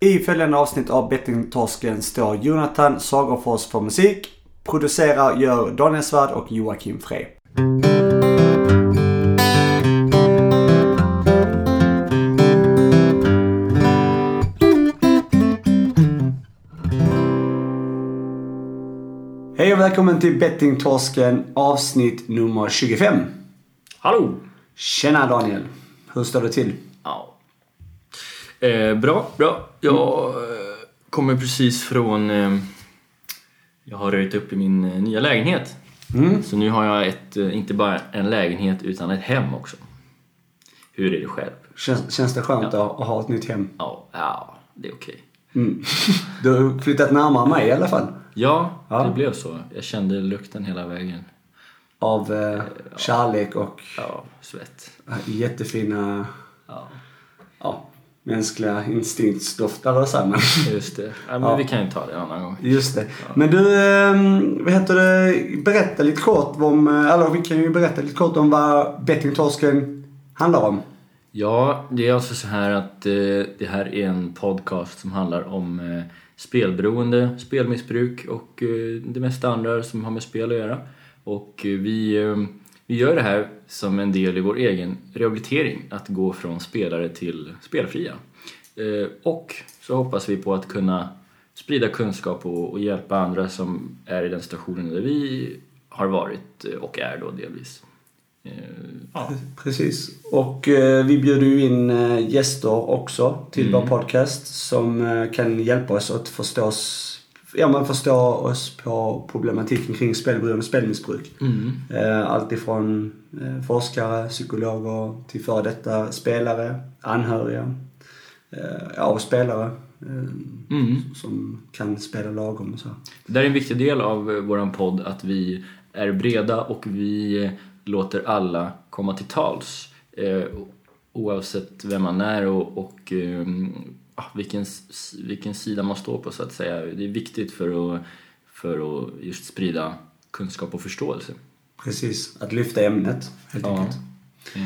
I följande avsnitt av Bettingtorsken står Jonathan Sagerfors för musik. Producerar gör Daniel Svärd och Joakim Frey. Hej och välkommen till Bettingtorsken avsnitt nummer 25. Hallå! Tjena Daniel! Hur står det till? Ja. Eh, bra, bra. Jag eh, kommer precis från... Eh, jag har röjt upp i min eh, nya lägenhet. Så nu har jag ett, eh, inte bara en lägenhet utan ett hem också. Hur är det själv? Känns, känns det skönt att, att ha ett nytt hem? Ja, ja det är okej. Mm. Du har flyttat närmare mig i alla fall. Ja, Ja. det blev så. Jag kände lukten hela vägen. Av eh, kärlek och Ja, svett. jättefina Ja, ja, mänskliga instinktsdofter eller så men just det. Ja, men Ja. vi kan ju ta det en annan gång. Just det. Men du, eh, vad heter det, berätta lite kort om, eh, eller vi kan ju berätta lite kort om vad Bettingtorsken handlar om. Ja, det är alltså så här att eh, det här är en podcast som handlar om eh, spelberoende, spelmissbruk och eh, det mesta andra som har med spel att göra. Och vi, eh, vi gör det här som en del i vår egen rehabilitering, att gå från spelare till spelfria. Eh, och så hoppas vi på att kunna sprida kunskap och, hjälpa andra som är i den situationen där vi har varit eh, och är då delvis. Eh, ja. Precis. Och vi bjuder ju in gäster också till Mm. vår podcast som kan hjälpa oss att förstå oss, ja, men förstå oss på problematiken kring spelberoende och spelmissbruk. Mm. Allt ifrån forskare, psykologer till före detta spelare, anhöriga eh, och spelare eh, Mm. som kan spela lagom och så. Det där är en viktig del av eh, våran podd, att vi är breda och vi eh, låter alla komma till tals. Eh, oavsett vem man är och, och eh, ah, vilken, vilken sida man står på så att säga. Det är viktigt för att, för att just sprida kunskap och förståelse. Precis, att lyfta ämnet helt Ja. enkelt. Eh,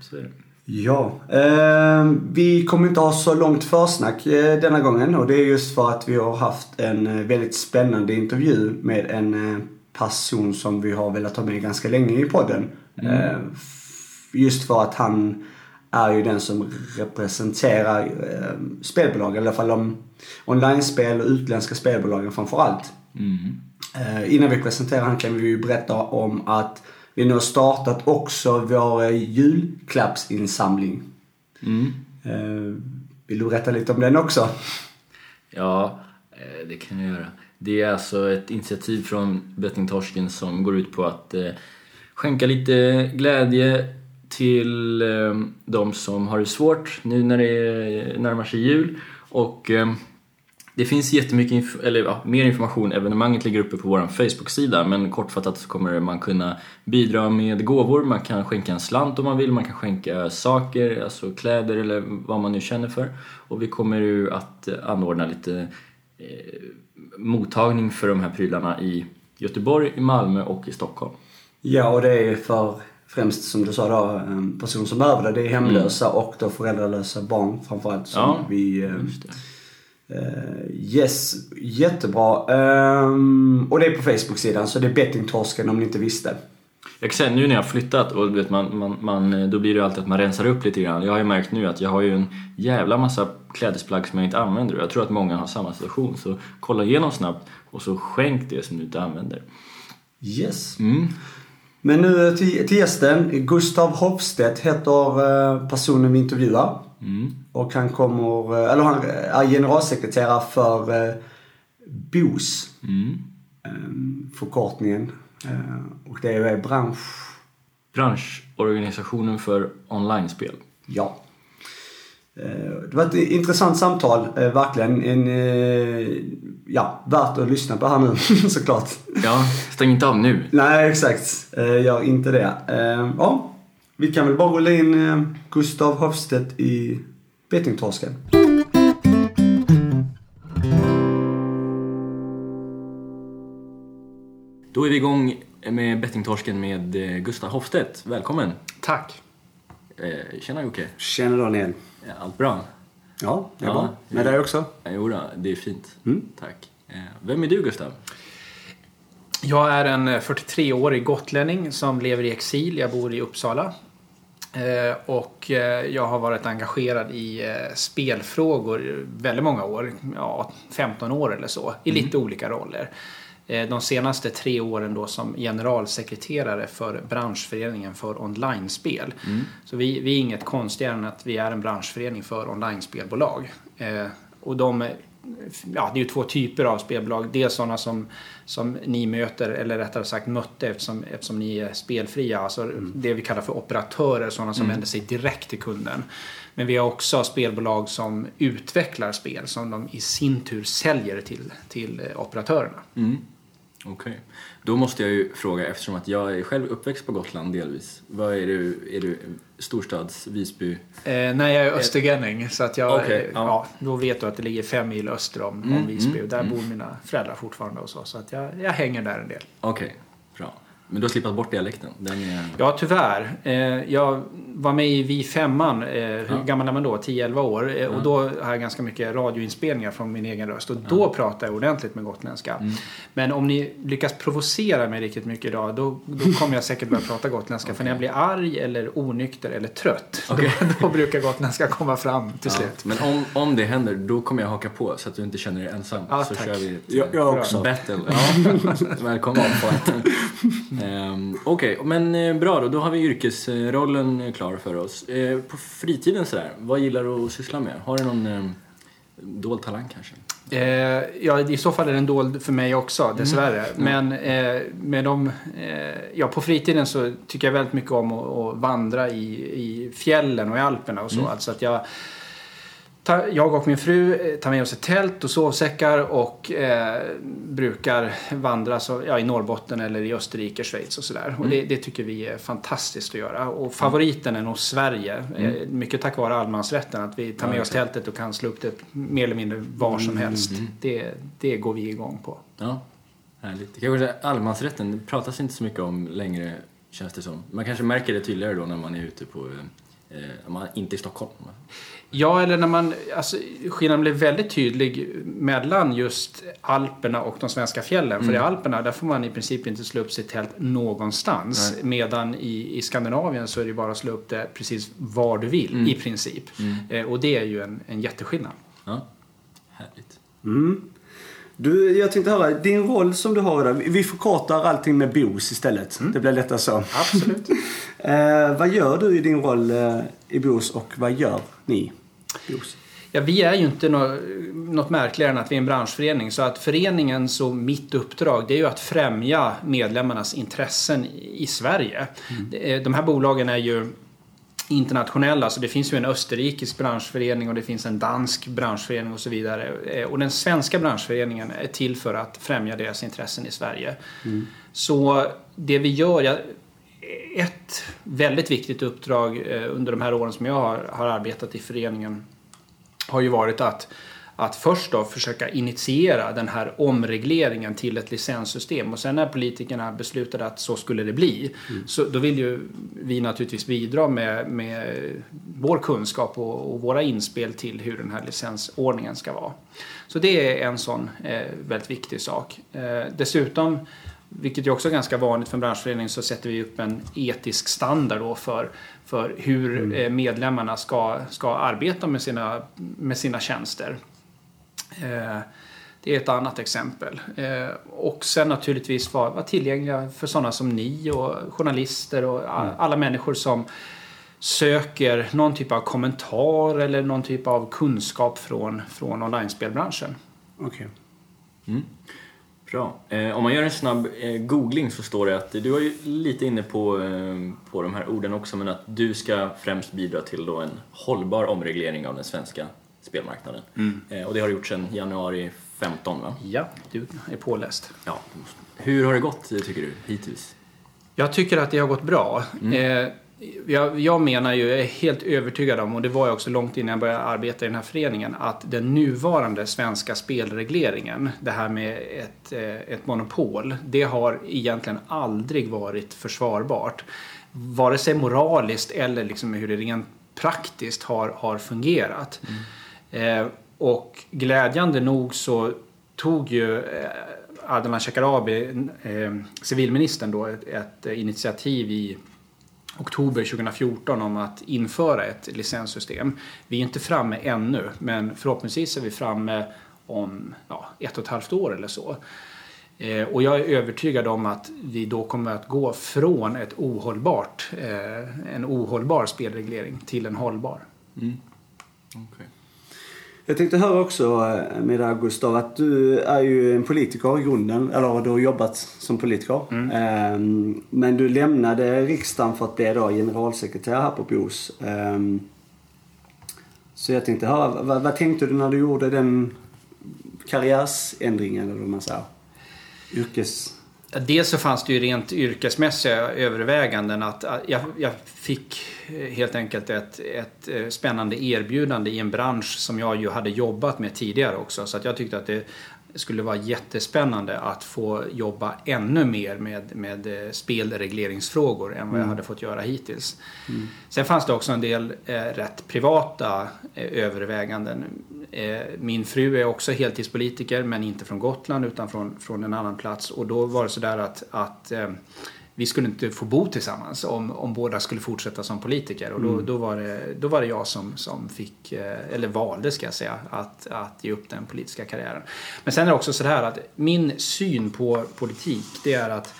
så är det. Ja, eh, vi kommer inte ha så långt försnack eh, denna gången och det är just för att vi har haft en eh, väldigt spännande intervju med en eh, person som vi har velat ha med ganska länge i podden. Eh, f- just för att han är ju den som representerar eh, spelbolag, i alla fall de online-spel och utländska spelbolagen framför allt. Mm. Eh, innan vi presenterar han kan vi ju berätta om att vi nu har startat också vår eh, julklappsinsamling. Mm. Eh, vill du berätta lite om den också? Ja, det kan jag göra. Det är alltså ett initiativ från Bettingtorsken som går ut på att skänka lite glädje till de som har det svårt nu när det närmar sig jul. Och det finns jättemycket, inf- eller ja, mer information. Evenemanget ligger uppe på vår Facebook-sida men kortfattat så kommer man kunna bidra med gåvor. Man kan skänka en slant om man vill, man kan skänka saker, alltså kläder eller vad man nu känner för. Och vi kommer ju att eh, anordna lite eh, mottagning för de här prylarna i Göteborg, i Malmö och i Stockholm. Ja, och det är för främst som du sa då, en person som behöver det. Det är hemlösa och då föräldralösa barn framförallt som Ja, vi... yes, jättebra. Ehm, och det är på Facebook-sidan så det är Bettingtorsken om ni inte visste. Jag kan säga nu när jag har flyttat och vet, man, man, man, då blir det ju alltid att man rensar upp lite grann. Jag har ju märkt nu att jag har ju en jävla massa klädesplagg som jag inte använder och jag tror att många har samma situation. Så kolla igenom snabbt och så skänk det som du inte använder. Yes. Mm. Men nu till, till gästen. Gustav Hofstedt heter eh, personen vi intervjuar. Mm. Och han kommer, eh, eller han är generalsekreterare för eh, BOS. Mm. eh, Förkortningen. Eh, Och det är bransch... Branschorganisationen för online-spel. Ja. Eh, Det var ett intressant samtal, eh, verkligen. En, eh, ja, värt att lyssna på här nu såklart. Ja, stäng inte av nu. Nej, exakt. Eh, Gör inte det. Eh, Ja, vi kan väl bara rulla in eh, Gustav Hofstedt i Bettingtorsken. Då är vi igång med bettingtorsken med eh, Gustav Hofstedt. Välkommen! Tack. Eh, tjena Jocke! Tjena Daniel. Ja, Allt bra? Ja, det är Ja, bra. Med dig också? Jo då, det är fint. Mm. Tack. Eh, Vem är du Gustav? Jag är en eh, 43-årig gotlänning som lever i exil. Jag bor i Uppsala. Eh, Och eh, jag har varit engagerad i eh, spelfrågor väldigt många år. Ja, 15 år eller så. I lite olika roller. De senaste tre åren då som generalsekreterare för branschföreningen för online-spel. Så vi, vi är inget konstigare än att vi är en branschförening för online-spelbolag. Och de ja, det är ju två typer av spelbolag. Dels sådana som, som ni möter, eller rättare sagt mötte eftersom, eftersom ni är spelfria. Alltså det vi kallar för operatörer, sådana som vänder sig direkt till kunden. Men vi har också spelbolag som utvecklar spel som de i sin tur säljer till, till eh, operatörerna. Mm. Okej. Då måste jag ju fråga, eftersom att jag är själv uppväxt på Gotland delvis. Vad är du? Är du storstads Visby? Eh, nej, jag är östergänning så att jag, eh, ja. ja. då vet du att det ligger fem mil öster om, Mm, om Visby. mm, där mm. bor mina föräldrar fortfarande och så. Så att jag, jag hänger där en del. Okej, bra. Men du har slippat bort dialekten? Den är... Ja, tyvärr. Eh, jag var med i Vi femman. Eh, hur Ja. gammal är man då? 10-11 år. Eh, Ja. Och då har jag ganska mycket radioinspelningar från min egen röst. Och då pratar jag ordentligt med gotländska. Mm. Men om ni lyckas provocera mig riktigt mycket idag. Då, då kommer jag säkert börja prata gotländska. För när jag blir arg eller onykter eller trött. Okej. Då, då brukar gotländska komma fram till Ja, slut. men om, om det händer, då kommer jag haka på så att du inte känner dig ensam. Ja, så tack. kör vi ett Jag, jag också. battle. Ja. Välkommen på fighten. Um, Okej, men eh, bra då. Då har vi yrkesrollen eh, klar för oss. Eh, på fritiden sådär, vad gillar du att syssla med? Har du någon eh, dold talang kanske? Eh, ja, i så fall är den dold för mig också, dessvärre. Mm. Men eh, med de, eh, ja, på fritiden så tycker jag väldigt mycket om att, att vandra i, i fjällen och i Alperna och så. Mm. Alltså att jag, jag och min fru eh, tar med oss ett tält och sovsäckar och eh, brukar vandra så, ja, i Norrbotten eller i Österrike, Schweiz och sådär. Och det, Mm. det tycker vi är fantastiskt att göra. Och favoriten är nog Sverige. Eh, mycket tack vare allemansrätten. Att vi tar med Mm. Ja, oss exakt. tältet och kan slå upp det mer eller mindre var som helst. mm. Det, det går vi igång på. Ja, härligt. Kanske allemansrätten, pratas inte så mycket om längre känns det som. Man kanske märker det tydligare då när man är ute på, eh, eh, man inte är i Stockholm. Ja, eller när man... Alltså, skillnaden blir väldigt tydlig mellan just Alperna och de svenska fjällen. För i Alperna där får man i princip inte slå upp sitt tält någonstans. Nej. Medan i, i Skandinavien så är det bara att slå upp det precis var du vill, Mm. i princip. Eh, och det är ju en, en jätteskillnad. Ja, härligt. Mm. Du, jag tänkte höra, din roll som du har idag. Vi förkortar allting med BOS istället. Det blir lättare så. Absolut. Eh, vad gör du i din roll eh, i BOS och vad gör ni? Ja, vi är ju inte nå- något märkligare än att vi är en branschförening. Så att föreningens och mitt uppdrag det är ju att främja medlemmarnas intressen i Sverige. Det är- De här bolagen är ju internationella. Så det finns ju en österrikisk branschförening och det finns en dansk branschförening och så vidare. Eh, Och den svenska branschföreningen är till för att främja deras intressen i Sverige. Så det vi gör, ett väldigt viktigt uppdrag eh, under de här åren som jag har, har arbetat i föreningen har ju varit att, att först då försöka initiera den här omregleringen till ett licenssystem och sen när politikerna beslutade att så skulle det bli så då vill ju vi naturligtvis bidra med, med vår kunskap och, och våra inspel till hur den här licensordningen ska vara. Så det är en sån eh, väldigt viktig sak. Eh, dessutom vilket är också ganska vanligt för en branschförening, så sätter vi upp en etisk standard då för, för hur eh, medlemmarna ska, ska arbeta med sina, med sina tjänster. Eh, Det är ett annat exempel. Eh, Och sen naturligtvis vara, vara tillgängliga för sådana som ni och journalister och a- alla människor som söker någon typ av kommentar eller någon typ av kunskap från, från online-spelbranschen. Okej. Bra. Eh, om man gör en snabb eh, googling så står det att du var ju lite inne på, eh, på de här orden också men att du ska främst bidra till då en hållbar omreglering av den svenska spelmarknaden. Eh, och det har du gjort sedan januari 15 va? Ja, du är påläst. Ja. Hur har det gått tycker du hittills? Jag tycker att det har gått bra. Eh, jag, jag menar ju, jag är helt övertygad om, och det var jag också långt innan jag började arbeta i den här föreningen, att den nuvarande svenska spelregleringen, det här med ett, eh, ett monopol, det har egentligen aldrig varit försvarbart. Vare sig moraliskt eller liksom hur det rent praktiskt har, har fungerat. Eh, och glädjande nog så tog ju eh, Ardalan Shekarabi, eh, civilministern då, ett, ett initiativ i oktober 2014 om att införa ett licenssystem. Vi är inte framme ännu, men förhoppningsvis är vi framme om ja, ett och ett halvt år eller så. Eh, och jag är övertygad om att vi då kommer att gå från ett ohållbart, eh, en ohållbar spelreglering till en hållbar. Mm. Okay. Jag tänkte höra också eh, med dig Gustav att du är ju en politiker i grunden, eller du har jobbat som politiker. Mm. Ehm, men du lämnade riksdagen för att bli då generalsekreterare här på BOS. Ehm, så jag tänkte höra, vad, vad tänkte du när du gjorde den karriärsändringen, eller vad man säger? Yrkes... Dels så fanns det ju rent yrkesmässiga överväganden att jag, jag fick helt enkelt ett, ett eh, spännande erbjudande i en bransch som jag ju hade jobbat med tidigare också. Så att jag tyckte att det skulle vara jättespännande att få jobba ännu mer med, med eh, spelregleringsfrågor än vad jag mm. hade fått göra hittills. Mm. Sen fanns det också en del eh, rätt privata eh, överväganden. Eh, min fru är också heltidspolitiker men inte från Gotland utan från, från en annan plats och då var det sådär att, att eh, vi skulle inte få bo tillsammans om, om båda skulle fortsätta som politiker. Och då, mm. då, var, det, då var det jag som, som fick, eh, eller valde ska jag säga, att, att ge upp den politiska karriären. Men sen är det också så här att min syn på politik det är att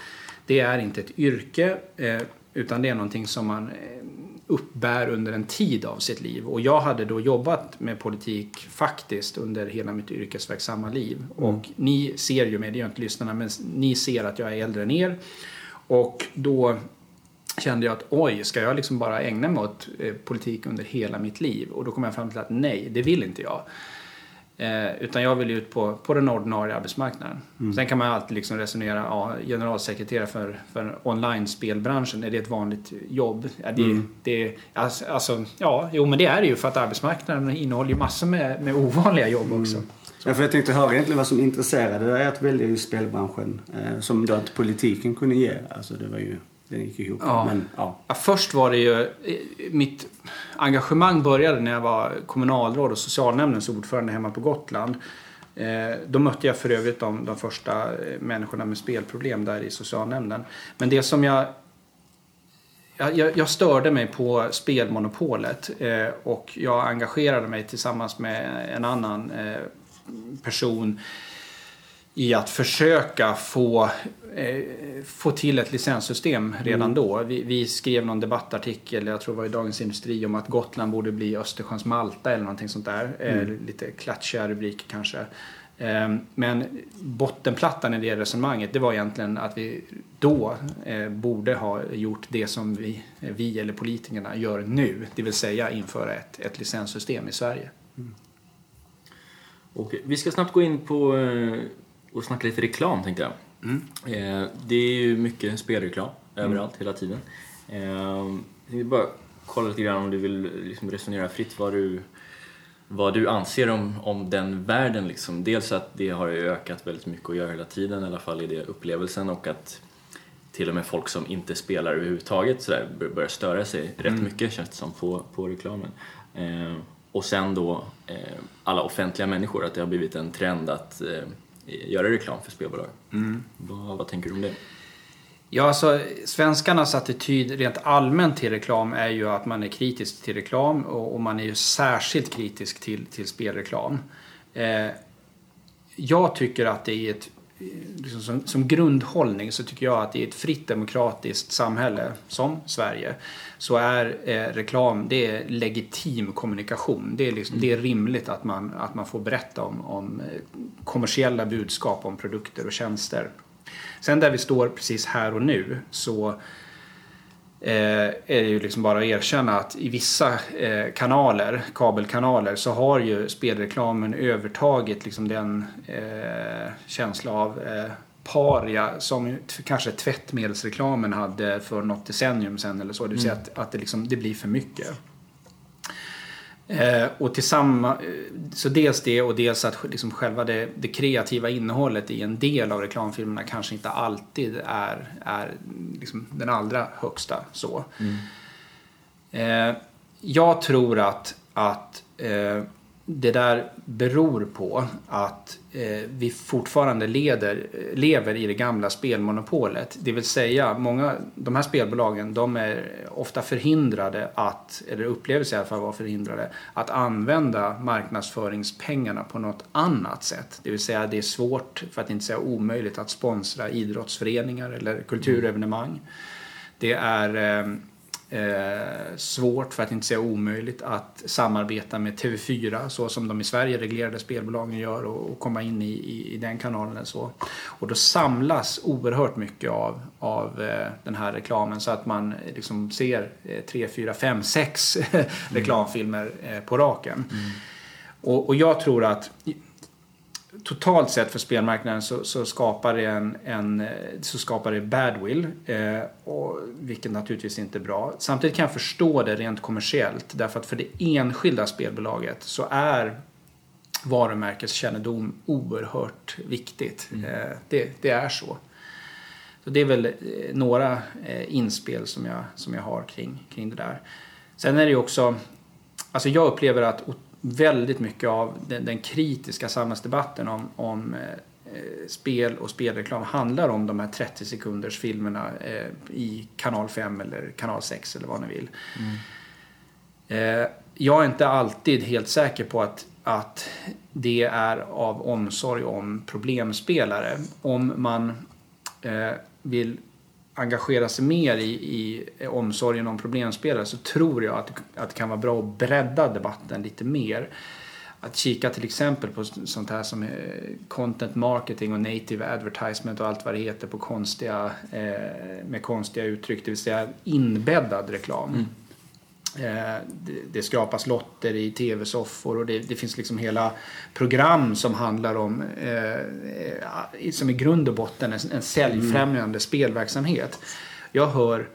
det är inte ett yrke eh, utan det är någonting som man eh, uppbär under en tid av sitt liv. Och jag hade då jobbat med politik faktiskt under hela mitt yrkesverksamma liv. Mm. Och ni ser ju mig, det gör inte lyssnarna, men ni ser att jag är äldre än er. Och då kände jag att oj, ska jag liksom bara ägna mig åt eh, politik under hela mitt liv? Och då kom jag fram till att nej, det vill inte jag. Eh, utan jag vill ut på, på den ordinarie arbetsmarknaden. Mm. Sen kan man alltid liksom resonera, ja, generalsekreterare för, för online-spelbranschen, är det ett vanligt jobb? Ja, det, mm. det, alltså, alltså, ja, jo men det är det ju för att arbetsmarknaden innehåller ju massor med, med ovanliga jobb mm. Ja, för jag tänkte höra egentligen vad som intresserade dig att välja just spelbranschen. Eh, som då inte politiken kunde ge. Alltså det var ju, den gick ihop. Ja. Men, ja. ja. först var det ju, eh, mitt engagemang började när jag var kommunalråd och socialnämndens ordförande hemma på Gotland. Eh, då mötte jag för övrigt de, de första eh, människorna med spelproblem där i socialnämnden. Men det som jag jag, jag, störde mig på spelmonopolet eh, och jag engagerade mig tillsammans med en annan eh, person i att försöka få, eh, få till ett licenssystem redan mm. då. Vi, vi, skrev någon debattartikel, jag tror det var i Dagens Industri, om att Gotland borde bli Östersjöns Malta eller någonting sånt där. Eh, mm. Eh, lite klatschiga rubriker kanske. Eh, men bottenplattan i det resonemanget det var egentligen att vi då eh, borde ha gjort det som vi, vi eller politikerna gör nu. Det vill säga införa ett, ett licenssystem i Sverige. Mm. Och vi ska snabbt gå in på eh, och snacka lite reklam tänkte jag. Mm. Eh, det är ju mycket spelreklam mm. överallt hela tiden. Eh, jag vill bara kolla lite grann om du vill liksom resonera fritt vad du, vad du anser om, om den världen. Liksom. Dels att det har ökat väldigt mycket att göra hela tiden, i alla fall i det upplevelsen och att till och med folk som inte spelar överhuvudtaget så där, börjar störa sig rätt mm. mycket känns det som på, på reklamen. Eh, och sen då eh, alla offentliga människor, att det har blivit en trend att eh, göra reklam för spelbolag. Mm. Vad, vad tänker du om det? Ja, alltså svenskarnas attityd rent allmänt till reklam är ju att man är kritisk till reklam och, och man är ju särskilt kritisk till, till spelreklam. Eh, jag tycker att det är ett liksom som, som, grundhållning så tycker jag att i ett fritt demokratiskt samhälle som Sverige så är eh, reklam det är legitim kommunikation. Det är, liksom, det är rimligt att man, att man får berätta om, om eh, kommersiella budskap om produkter och tjänster. Sen där vi står precis här och nu så är det ju liksom bara att erkänna att i vissa eh, kanaler, kabelkanaler, så har ju spelreklamen övertagit liksom den eh, känsla av eh, paria som kanske tvättmedelsreklamen hade för något decennium sedan eller så. Det vill säga mm. att, att det, liksom, det blir för mycket. Eh, och tillsammans, så dels det och dels att liksom själva det, det, kreativa innehållet i en del av reklamfilmerna kanske inte alltid är, är liksom den allra högsta. så. Mm. Eh, jag tror att, att eh, det där beror på att eh, vi fortfarande leder, lever i det gamla spelmonopolet. Det vill säga, många, de här spelbolagen de är ofta förhindrade att, eller upplever sig i alla fall vara förhindrade, att använda marknadsföringspengarna på något annat sätt. Det vill säga, det är svårt, för att inte säga omöjligt, att sponsra idrottsföreningar eller kulturevenemang. Det är eh, Eh, svårt, för att inte säga omöjligt, att samarbeta med TV4 så som de i Sverige reglerade spelbolagen gör och, och komma in i, i, i, den kanalen. Så. Och då samlas oerhört mycket av, av eh, den här reklamen så att man liksom ser eh, 3, 4, 5, 6 reklamfilmer eh, på raken. Mm. Och, och jag tror att totalt sett för spelmarknaden så, så, skapar det en, en, så skapar det badwill. Eh, och, vilket naturligtvis inte är bra. Samtidigt kan jag förstå det rent kommersiellt. Därför att för det enskilda spelbolaget så är varumärkeskännedom oerhört viktigt. Mm. Eh, det, det, är så. Så det är väl eh, några eh, inspel som jag, som jag har kring, kring det där. Sen är det ju också, alltså jag upplever att väldigt mycket av den, den kritiska samhällsdebatten om, om eh, spel och spelreklam handlar om de här 30 sekunders filmerna eh, i kanal 5 eller kanal 6 eller vad ni vill. Mm. Eh, jag är inte alltid helt säker på att, att det är av omsorg om problemspelare. Om man eh, vill engagera sig mer i, i omsorgen om problemspelare så tror jag att, att det kan vara bra att bredda debatten lite mer. Att kika till exempel på sånt här som eh, content marketing och native advertisement och allt vad det heter på konstiga, eh, med konstiga uttryck, det vill säga inbäddad reklam. Mm. Eh, det, skrapas lotter i tv-soffor och det, det, finns liksom hela program som handlar om, eh, som i grund och botten är en säljfrämjande mm. spelverksamhet. Jag hör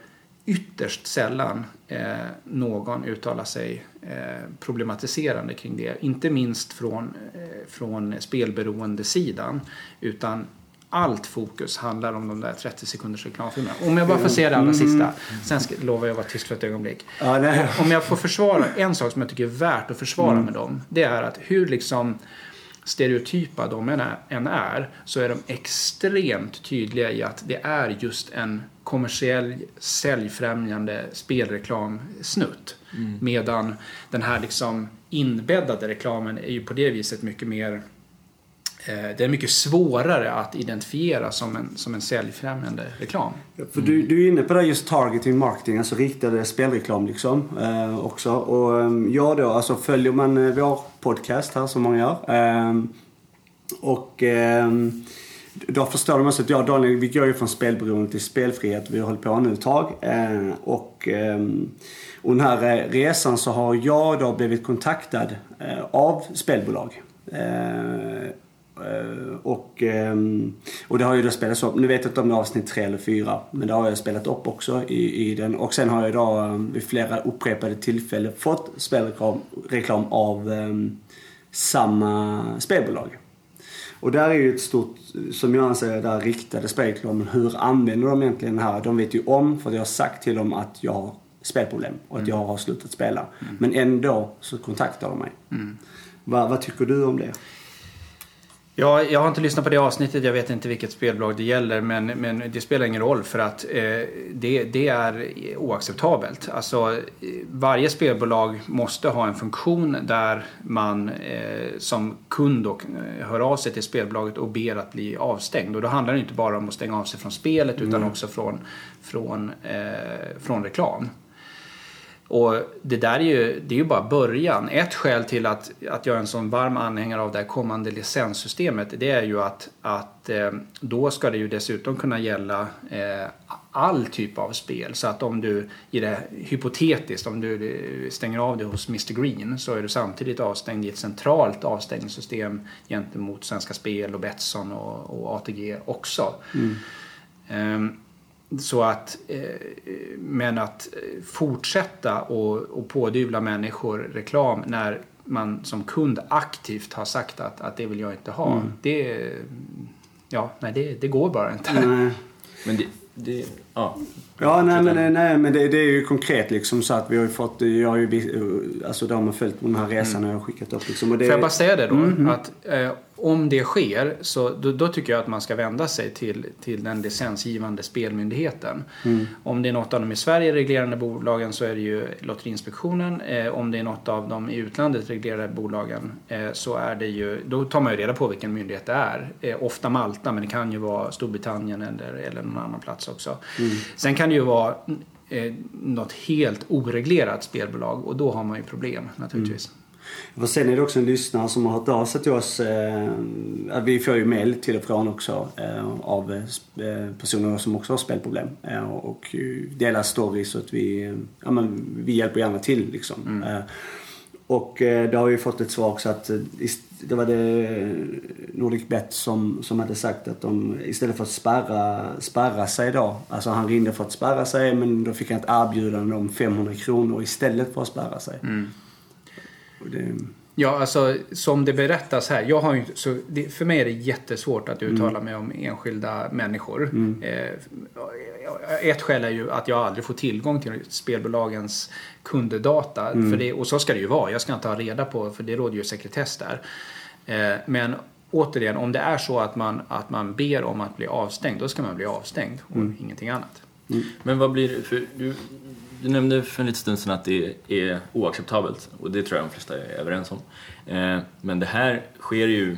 ytterst sällan eh, någon uttala sig eh, problematiserande kring det. Inte minst från, eh, från spelberoende sidan utan allt fokus handlar om de där 30 sekunders reklamfilmerna. Om jag bara får säga det allra mm. sista. Sen ska, lovar jag att vara tyst för ett ögonblick. Ja, Om jag får försvara en sak som jag tycker är värt att försvara mm. med dem. Det är att hur liksom stereotypa de än är så är de extremt tydliga i att det är just en kommersiell säljfrämjande spelreklamsnutt. Mm. Medan den här liksom inbäddade reklamen är ju på det viset mycket mer Eh, det är mycket svårare att identifiera som en, som en säljfrämjande reklam. Ja, för du, du är inne på det just targeting marketing, alltså riktade spelreklam liksom eh, också. Och ehm, ja då, alltså följer man eh, vår podcast här som många gör. Eh, och eh, då förstår de också att jag och Daniel, vi går ju från spelberoende till spelfrihet. Vi har hållit på nu ett tag. Eh, och, ehm, och den här resan så har jag då blivit kontaktad av spelbolag. Eh, och, ehm, och det har ju då spelats upp. Nu vet jag inte om det är avsnitt tre eller fyra. Men det har jag spelat upp också i, i den. Och sen har jag då ehm, vid flera upprepade tillfällen fått spelreklam reklam av um, samma spelbolag. Och där är ju ett stort, som jag anser, där riktade spelreklamen. Hur använder de egentligen det här? De vet ju om, för jag har sagt till dem att jag har spelproblem och att mm. jag har slutat spela. Mm. Men ändå så kontaktar de mig. Mm. Va, vad tycker du om det? Ja, jag har inte lyssnat på det avsnittet. Jag vet inte vilket spelbolag det gäller. Men, men det spelar ingen roll för att eh, det, det, är oacceptabelt. Alltså, varje spelbolag måste ha en funktion där man eh, som kund och, eh, hör av sig till spelbolaget och ber att bli avstängd. Och då handlar det inte bara om att stänga av sig från spelet utan mm. också från, från, eh, från reklam. Och det där är ju, det är ju bara början. Ett skäl till att, att jag är en sån varm anhängare av det här kommande licenssystemet det är ju att, att eh, då ska det ju dessutom kunna gälla eh, all typ av spel. Så att om du, i det, hypotetiskt, om du stänger av det hos Mr Green så är du samtidigt avstängd i ett centralt avstängningssystem gentemot Svenska Spel och Betsson och, och ATG också. Mm. Um, så att, eh, men att eh, fortsätta och, och pådyvla människor reklam när man som kund aktivt har sagt att, att det vill jag inte ha. Mm. Det, ja, nej, det, det går bara inte. Nej. Men det, det, ja. Ja, nej men, det- nej, men det, det är ju konkret liksom så att vi har ju fått, jag har ju, alltså de har följt den här resan och jag har skickat upp liksom. Och det, Får jag bara säga det då? Mm, Att eh, om det sker så då, då tycker jag att man ska vända sig till, till den licensgivande spelmyndigheten. Mm. Om det är något av de i Sverige reglerande bolagen så är det ju Lotteriinspektionen. Eh, om det är något av de i utlandet reglerade bolagen eh, så är det ju, då tar man ju reda på vilken myndighet det är. Eh, ofta Malta men det kan ju vara Storbritannien eller, eller någon annan plats också. Mm. Sen kan det ju vara eh, något helt oreglerat spelbolag och då har man ju problem naturligtvis. Och sen är det också en lyssnare som har hört av sig till oss. Eh, vi får ju mail till och från också eh, av eh, personer som också har spelproblem. Och delar stories så att vi, ja, men, vi hjälper gärna till liksom. Eh, och då har vi fått ett svar också att det var det Nordic Bet som, som hade sagt att de istället för att spärra, spärra sig då. Alltså han ringde för att spärra sig men då fick han ett erbjudande om 500 kronor istället för att spärra sig. Och det, Ja, alltså som det berättas här. Jag har ju, inte- så det, för mig är det jättesvårt att uttala mig om enskilda människor. Eh, ett skäl är ju att jag aldrig får tillgång till spelbolagens kunddata. För det, och så ska det ju vara. Jag ska inte ha reda på, för det råder ju sekretess där. Eh, men återigen, om det är så att man, att man ber om att bli avstängd, då ska man bli avstängd och ingenting annat. Men vad blir det för... Du, du nämnde för en liten stund sedan att det är oacceptabelt och det tror jag de flesta är överens om. Eh, men det här sker ju,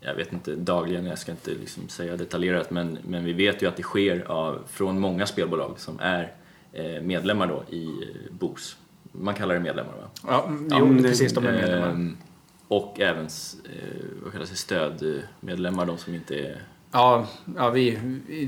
jag vet inte dagligen, jag ska inte liksom säga detaljerat, men, men vi vet ju att det sker av, från många spelbolag som är eh, medlemmar då i BOS. Man kallar det medlemmar va? Ja, Ja, jo, det- precis. De är medlemmar. Ehm, och även eh, vad kallas det, stödmedlemmar, de som inte är Ja, ja vi,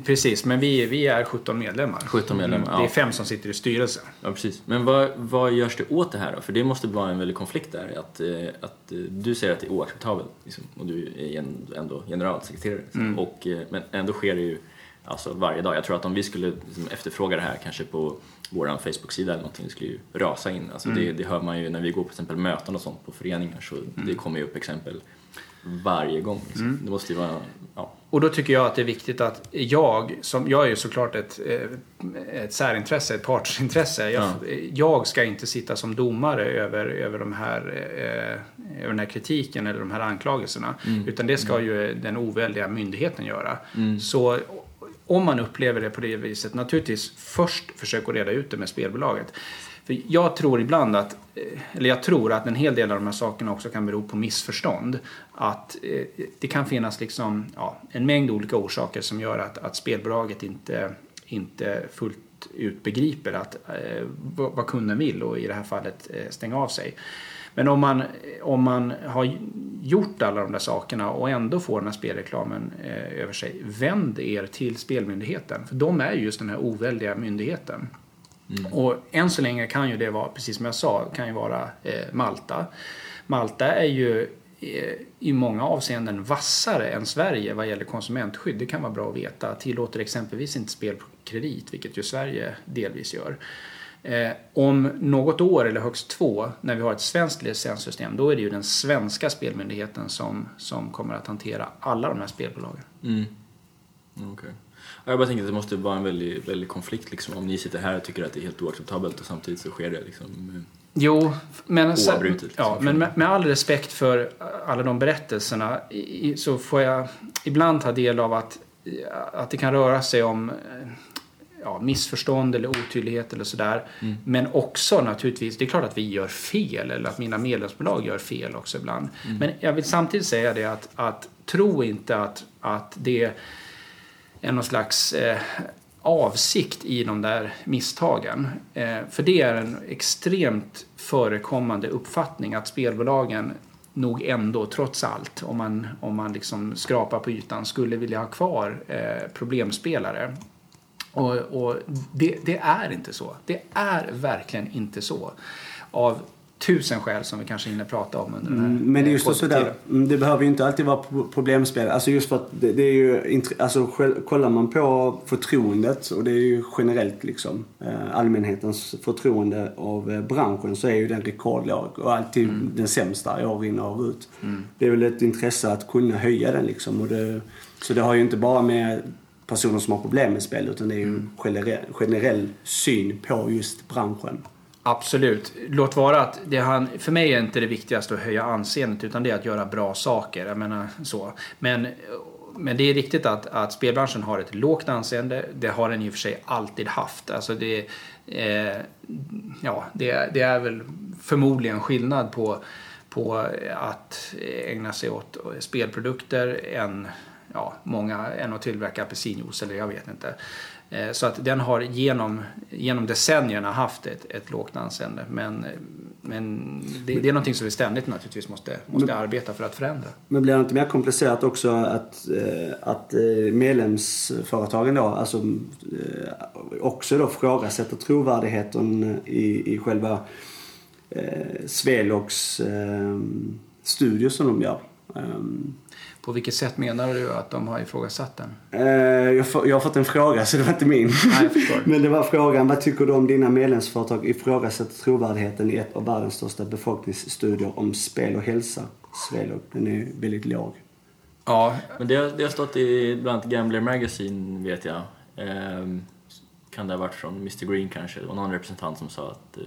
precis. Men vi, vi är 17 medlemmar. 17 medlemmar. Mm, Det är ja. fem som sitter i styrelsen. Ja, precis. Men vad, vad görs det åt det här då? För det måste vara en väldig konflikt där. Att, eh, att eh, du säger att det är oacceptabelt liksom, och du är ändå generalsekreterare. Liksom. Och, eh, men ändå sker det ju alltså, varje dag. Jag tror att om vi skulle liksom, efterfråga det här kanske på vår Facebook-sida eller någonting, det skulle ju rasa in. Alltså, det, det hör man ju när vi går på exempel möten och sånt på föreningar så det kommer ju upp exempel varje gång. Liksom. Det måste ju vara, ja. Och då tycker jag att det är viktigt att jag, som jag är ju såklart ett, eh, ett särintresse, ett partsintresse. Jag, Ja. jag ska inte sitta som domare över, över, de här, eh, över den här kritiken eller de här anklagelserna. Utan det ska ju den oväldiga myndigheten göra. Så om man upplever det på det viset, naturligtvis först försök att reda ut det med spelbolaget. För jag tror ibland att, eh, eller jag tror att en hel del av de här sakerna också kan bero på missförstånd. Att eh, det kan finnas liksom, ja, en mängd olika orsaker som gör att, att spelbolaget inte, inte fullt ut begriper att, eh, vad, kunden vill och i det här fallet eh, stänga av sig. Men om man, om man har gjort alla de där sakerna och ändå får den här spelreklamen eh, över sig, vänd er till Spelmyndigheten. För de är just den här oväldiga myndigheten. Och än så länge kan ju det vara, precis som jag sa, kan ju vara eh, Malta. Malta är ju eh, i många avseenden vassare än Sverige vad gäller konsumentskydd. Det kan vara bra att veta. Tillåter exempelvis inte spel på kredit, vilket ju Sverige delvis gör. Eh, om något år, eller högst två, när vi har ett svenskt licenssystem, då är det ju den svenska spelmyndigheten som, som kommer att hantera alla de här spelbolagen. Mm. Okej. Ja, Jag bara tänker att det måste vara en väldig, väldig konflikt liksom, om ni sitter här och tycker att det är helt oacceptabelt och samtidigt så sker det liksom. Jo, men, Oavbrutet, liksom. ja, men med, med all respekt för alla de berättelserna i, så får jag ibland ta del av att, att det kan röra sig om eh, ja, missförstånd eller otydlighet eller sådär. Men också naturligtvis, det är klart att vi gör fel eller att mina medlemsbolag gör fel också ibland. Men jag vill samtidigt säga det att, att tro inte att, att det är någon slags eh, avsikt i de där misstagen. Eh, för det är en extremt förekommande uppfattning att spelbolagen nog ändå, trots allt, om man, om man liksom skrapar på ytan, skulle vilja ha kvar eh, problemspelare. Och, och det, det är inte så. Det är verkligen inte så. Av tusen skäl som vi kanske hinner prata om under den här Mm, Men det är just eh, så där, mm, det behöver ju inte alltid vara pro- problemspel. Alltså just för att det, det är ju, alltså kollar man på förtroendet och det är ju generellt liksom eh, allmänhetens förtroende av eh, branschen så är ju den rekordlåg och alltid den sämsta år in och år ut. Det är väl ett intresse att kunna höja den liksom och det, så det har ju inte bara med personer som har problem med spel utan det är ju en generell, generell syn på just branschen. Absolut. Låt vara att det han, för mig är inte det viktigaste att höja anseendet utan det är att göra bra saker. Jag menar så. Men, men det är riktigt att, att spelbranschen har ett lågt anseende. Det har den i och för sig alltid haft. Alltså det, eh, ja, det, det är väl förmodligen skillnad på, på att ägna sig åt spelprodukter än ja, många än att tillverka apelsinjuice eller jag vet inte. Eh, så att den har genom, genom decennierna haft ett, ett lågt anseende. Men, men det, det är någonting som vi ständigt naturligtvis måste, måste men, arbeta för att förändra. Men blir det inte mer komplicerat också att, eh, att eh, medlemsföretagen då alltså också då frågasätter trovärdigheten i, i själva eh, Svelogs eh, studier som de gör? Um, på vilket sätt menar du att de har ifrågasatt den? Eh, jag, jag har fått en fråga så det var inte min. Nej, Men det var frågan, vad tycker du om dina medlemsföretag ifrågasätter trovärdigheten i ett av världens största befolkningsstudier om spel och hälsa? Swelog, den är väldigt låg. Ja. Men det har, det har stått i bland annat Gambler Magazine vet jag. Eh, kan det ha varit från Mr Green kanske? Det var någon representant som sa att eh,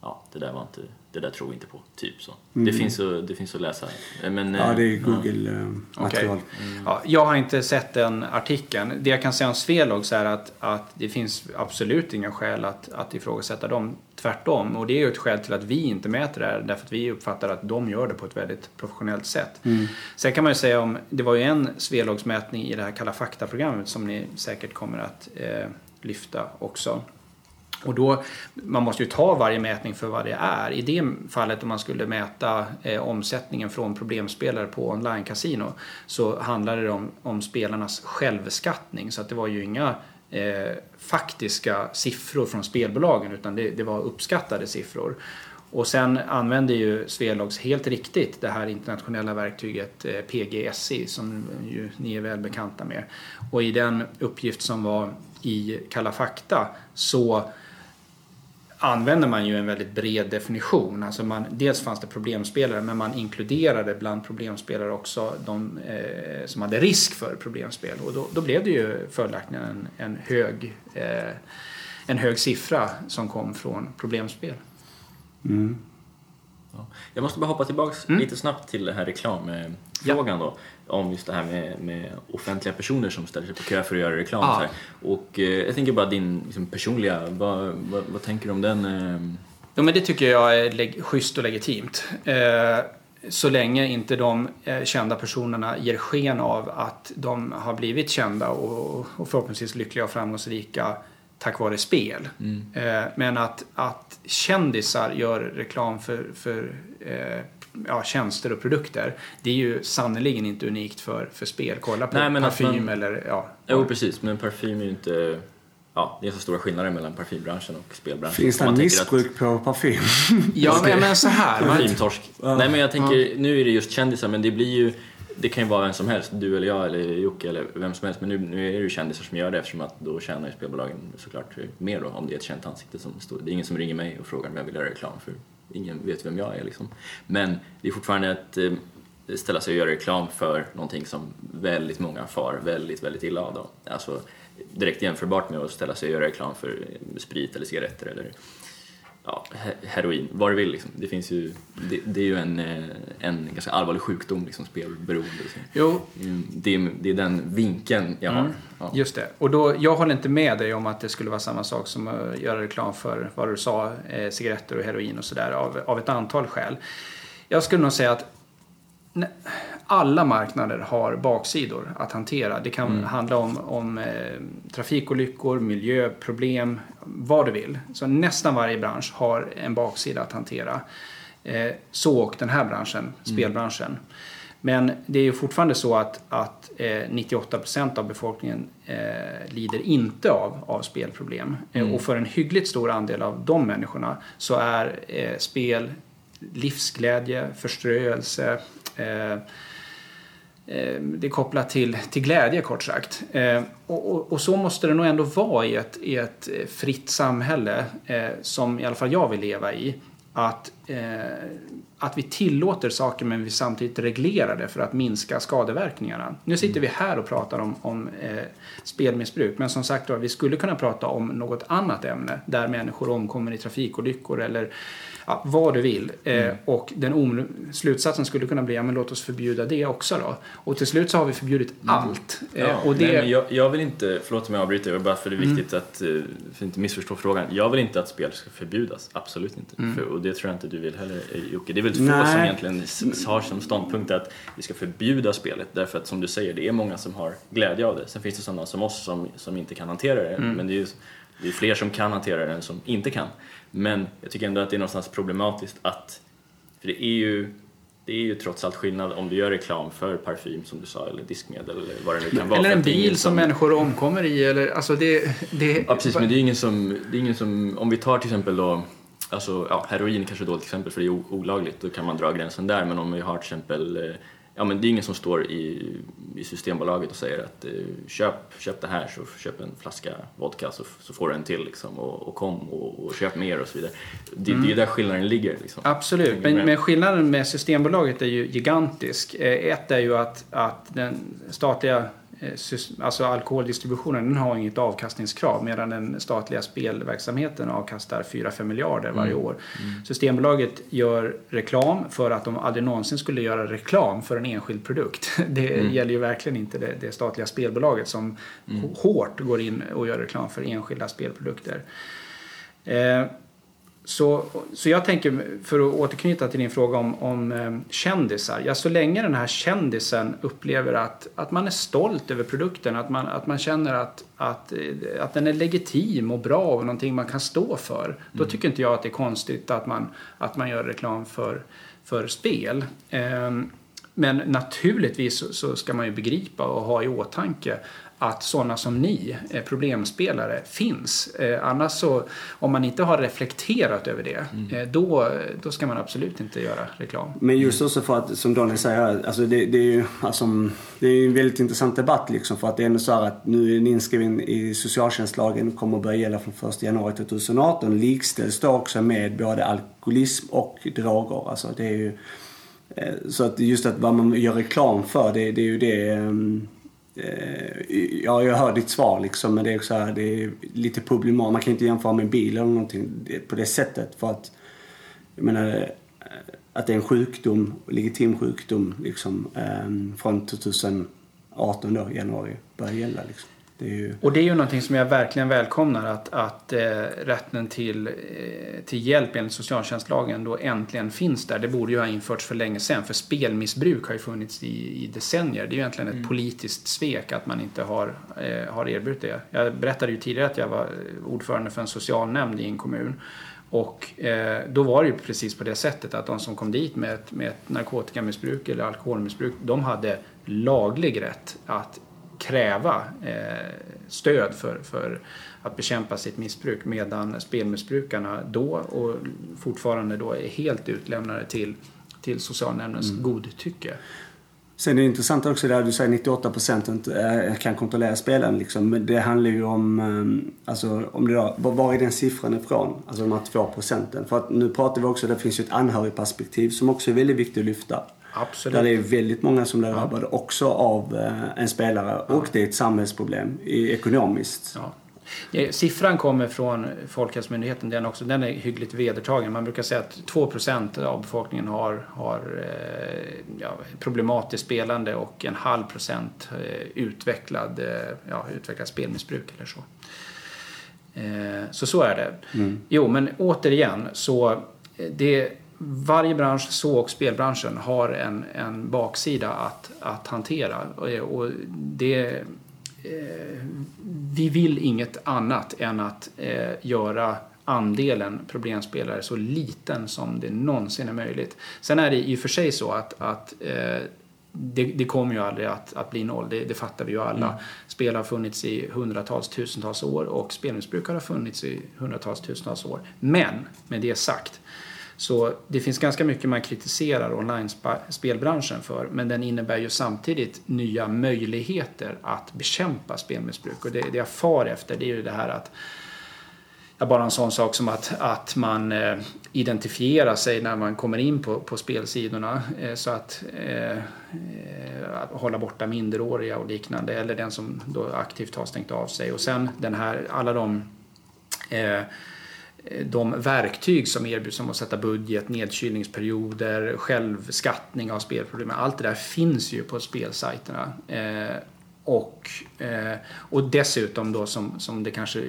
ja, det där var inte, det där tror vi inte på. Typ så. Mm. Det, finns att, det finns att läsa. Men, ja, det är eh, Google-material. Ja. Okay. Mm. Ja, jag har inte sett den artikeln. Det jag kan säga om Svelogs är att, att det finns absolut inga skäl att, att ifrågasätta dem. Tvärtom. Och det är ju ett skäl till att vi inte mäter det här. Därför att vi uppfattar att de gör det på ett väldigt professionellt sätt. Mm. Sen kan man ju säga om, det var ju en Svelogsmätning i det här Kalla fakta-programmet som ni säkert kommer att eh, lyfta också. Och då, man måste ju ta varje mätning för vad det är. I det fallet om man skulle mäta eh, omsättningen från problemspelare på online-casino så handlade det om, om spelarnas självskattning. Så att det var ju inga eh, faktiska siffror från spelbolagen utan det, det, var uppskattade siffror. Och sen använder ju Svelogs helt riktigt det här internationella verktyget eh, PGSI som ju ni är väl bekanta med. Och i den uppgift som var i Kalla fakta så använder man ju en väldigt bred definition. Alltså man, dels fanns det problemspelare men man inkluderade bland problemspelare också de eh, som hade risk för problemspel. Och då, då blev det ju följaktligen en, en, hög, eh, en hög siffra som kom från problemspel. Mm. Jag måste bara hoppa tillbaka mm. lite snabbt till den här reklamfrågan ja. då. Om just det här med, med, offentliga personer som ställer sig på kö för att göra reklam. Ah. Och eh, jag tänker bara din liksom, personliga, vad, vad, vad, tänker du om den? Eh? Ja, men det tycker jag är leg- schysst och legitimt. Eh, så länge inte de eh, kända personerna ger sken av att de har blivit kända och, och förhoppningsvis lyckliga och framgångsrika tack vare spel. Mm. Eh, men att, att kändisar gör reklam för, för eh, ja, tjänster och produkter. Det är ju sannerligen inte unikt för, för spel. Kolla på Nej, parfym man, eller ja. Jo precis, men parfym är ju inte Ja, det är så stora skillnader mellan parfymbranschen och spelbranschen. Finns det missbruk att... på parfym? ja, men, men så här. Parfymtorsk. Nej, men jag tänker, nu är det just kändisar, men det blir ju det kan ju vara vem som helst, du eller jag eller Jocke eller vem som helst. Men nu, nu är det ju kändisar som gör det eftersom att då tjänar ju spelbolagen såklart mer då om det är ett känt ansikte som står. Det är ingen som ringer mig och frågar om jag vill göra reklam för ingen vet vem jag är liksom. Men det är fortfarande att eh, ställa sig och göra reklam för någonting som väldigt många far väldigt, väldigt illa av då. Alltså direkt jämförbart med att ställa sig och göra reklam för sprit eller cigaretter eller ja, heroin, vad du vill. Liksom. Det, finns ju, det, det, är ju en, eh, en ganska allvarlig sjukdom, liksom, spelberoende. Liksom. Jo. Mm, det, är, det är den vinkeln jag har. Mm, ja. Just det. Och då, jag håller inte med dig om att det skulle vara samma sak som att göra reklam för, vad du sa, eh, cigaretter och heroin och sådär av, av ett antal skäl. Jag skulle nog säga att alla marknader har baksidor att hantera. Det kan mm. handla om, om eh, trafikolyckor, miljöproblem, vad du vill. Så nästan varje bransch har en baksida att hantera. Eh, så och den här branschen, mm. spelbranschen. Men det är ju fortfarande så att, att eh, 98% av befolkningen eh, lider inte av, av spelproblem. Eh, mm. och för en hyggligt stor andel av de människorna så är eh, spel livsglädje, förströelse, eh, det är kopplat till, till glädje kort sagt. Eh, och, och, och, så måste det nog ändå vara i ett, i ett fritt samhälle som i alla fall jag vill leva i. Att eh, att vi tillåter saker men vi samtidigt reglerar det för att minska skadeverkningarna. Nu sitter vi här och pratar om, om eh, spelmissbruk men som sagt vi skulle kunna prata om något annat ämne där människor omkommer i trafikolyckor eller ja, vad du vill. Eh, mm. och den slutsatsen skulle kunna bli, ja men låt oss förbjuda det också då. Och till slut så har vi förbjudit mm. allt. Eh, ja, och det... nej, jag, jag, vill inte, förlåt om jag avbryter, bara för det är mm. viktigt mm. att, eh, för att inte missförstå frågan. Jag vill inte att spel ska förbjudas, absolut inte. Mm. För, och det tror jag inte du vill heller Jocke. Det är väl få nej. som egentligen har som ståndpunkt att vi ska förbjuda spelet. Därför att som du säger, det är många som har glädje av det. Sen finns det sådana som oss som, som inte kan hantera det. Mm. Men det är ju det är fler som kan hantera det än som inte kan. Men jag tycker ändå att det är någonstans problematiskt att, för det är ju det är ju trots allt skillnad om du gör reklam för parfym som du sa eller diskmedel eller vad det nu kan vara. Eller en bil som, som människor omkommer i eller alltså det... det... Ja precis men det är ingen som, det är ingen som, om vi tar till exempel då Alltså, ja, heroin kanske är ett dåligt exempel för det är olagligt, då kan man dra gränsen där. Men om vi har till exempel eh, ja, men det är ingen som står i, i Systembolaget och säger att eh, köp, köp det här, så köp en flaska vodka så, så får du en till liksom, och, och kom och, och, köp mer och så vidare. Det, mm. det är där skillnaden ligger. Liksom. Absolut, men, men, skillnaden med Systembolaget är ju gigantisk. Eh, ett är ju att, att den statliga alltså alkoholdistributionen den har inget avkastningskrav medan den statliga spelverksamheten avkastar 4-5 miljarder varje mm. år. Mm. Systembolaget gör reklam för att de aldrig någonsin skulle göra reklam för en enskild produkt. Det mm. gäller ju verkligen inte det, det statliga spelbolaget som mm. hårt går in och gör reklam för enskilda spelprodukter. Eh, så, så jag tänker, för att återknyta till din fråga om, om eh, kändisar. Ja, så länge den här kändisen upplever att, att man är stolt över produkten, att man, att man känner att, att, eh, att den är legitim och bra och någonting man kan stå för. Mm. Då tycker inte jag att det är konstigt att man, att man gör reklam för, för spel. Eh, men naturligtvis så ska man ju begripa och ha i åtanke att sådana som ni, eh, problemspelare, finns. Eh, annars så, om man inte har reflekterat över det, mm. Eh, då, då ska man absolut inte göra reklam. Men just också för att, som Daniel säger, alltså det, det är ju alltså, det är en väldigt intressant debatt liksom för att det är ändå så här att nu är den inskriven i socialtjänstlagen, kommer att börja gälla från 1 januari 2018, likställs då också med både alkoholism och droger. Alltså det är ju, så att just att vad man gör reklam för, det, det är ju det ehm, Eh, Eh, ja, jag hör ditt svar liksom, men det är också här, det är lite problematiskt. Man kan inte jämföra med en bil eller någonting på det sättet. För att, jag menar, eh, att det är en sjukdom, legitim sjukdom, liksom, eh, från 2018 då, januari, börjar gälla liksom. Det ju... Och det är ju någonting som jag verkligen välkomnar att, att eh, rätten till, eh, till hjälp enligt socialtjänstlagen då äntligen finns där. Det borde ju ha införts för länge sedan för spelmissbruk har ju funnits i, i decennier. Det är ju egentligen ett mm. politiskt svek att man inte har, eh, har erbjudit det. Jag berättade ju tidigare att jag var ordförande för en socialnämnd i en kommun. Och eh, då var det ju precis på det sättet att de som kom dit med ett, med ett narkotikamissbruk eller alkoholmissbruk, de hade laglig rätt att kräva eh, stöd för, för att bekämpa sitt missbruk medan spelmissbrukarna då och fortfarande då är helt utlämnade till, till socialnämndens mm. godtycke. Sen är det intressant också där du säger 98 procent eh, kan kontrollera spelaren. Liksom. Men det handlar ju om, eh, alltså, om det då, var är den siffran ifrån? Alltså de här 2 procenten. För att nu pratar vi också, det finns ju ett anhörigperspektiv som också är väldigt viktigt att lyfta. Absolut. Där det är väldigt många som blir drabbade ja. också av eh, en spelare och det är ett samhällsproblem ekonomiskt. Ja. Siffran kommer från Folkhälsomyndigheten, den, också, den är hyggligt vedertagen. Man brukar säga att 2% av befolkningen har, har eh, ja, problematiskt spelande och en halv procent eh, utvecklad, ja, utvecklad spelmissbruk eller så. Så så är det. Mm. Jo, men återigen så det varje bransch, så och spelbranschen, har en, en baksida att, att hantera. Och det, eh, vi vill inget annat än att eh, göra andelen problemspelare så liten som det någonsin är möjligt. Sen är det i och för sig så att, att eh, det, det, kommer ju aldrig att, att bli noll, det, det fattar vi ju alla. Mm. Spel har funnits i hundratals, tusentals år och spelmissbruk har funnits i hundratals, tusentals år. Men, med det sagt, så det finns ganska mycket man kritiserar online-spelbranschen för men den innebär ju samtidigt nya möjligheter att bekämpa spelmissbruk. Och det, det jag far efter det är ju det här att Ja, bara en sån sak som att, att man eh, identifierar sig när man kommer in på, på spelsidorna. Eh, så att, eh, eh att hålla borta minderåriga och liknande. Eller den som då aktivt har stängt av sig. Och sen den här, alla de eh, Eh, de verktyg som erbjuds som att sätta budget, nedkylningsperioder, självskattning av spelproblem. Allt det där finns ju på spelsajterna. Eh, och, eh, och dessutom då som, som det kanske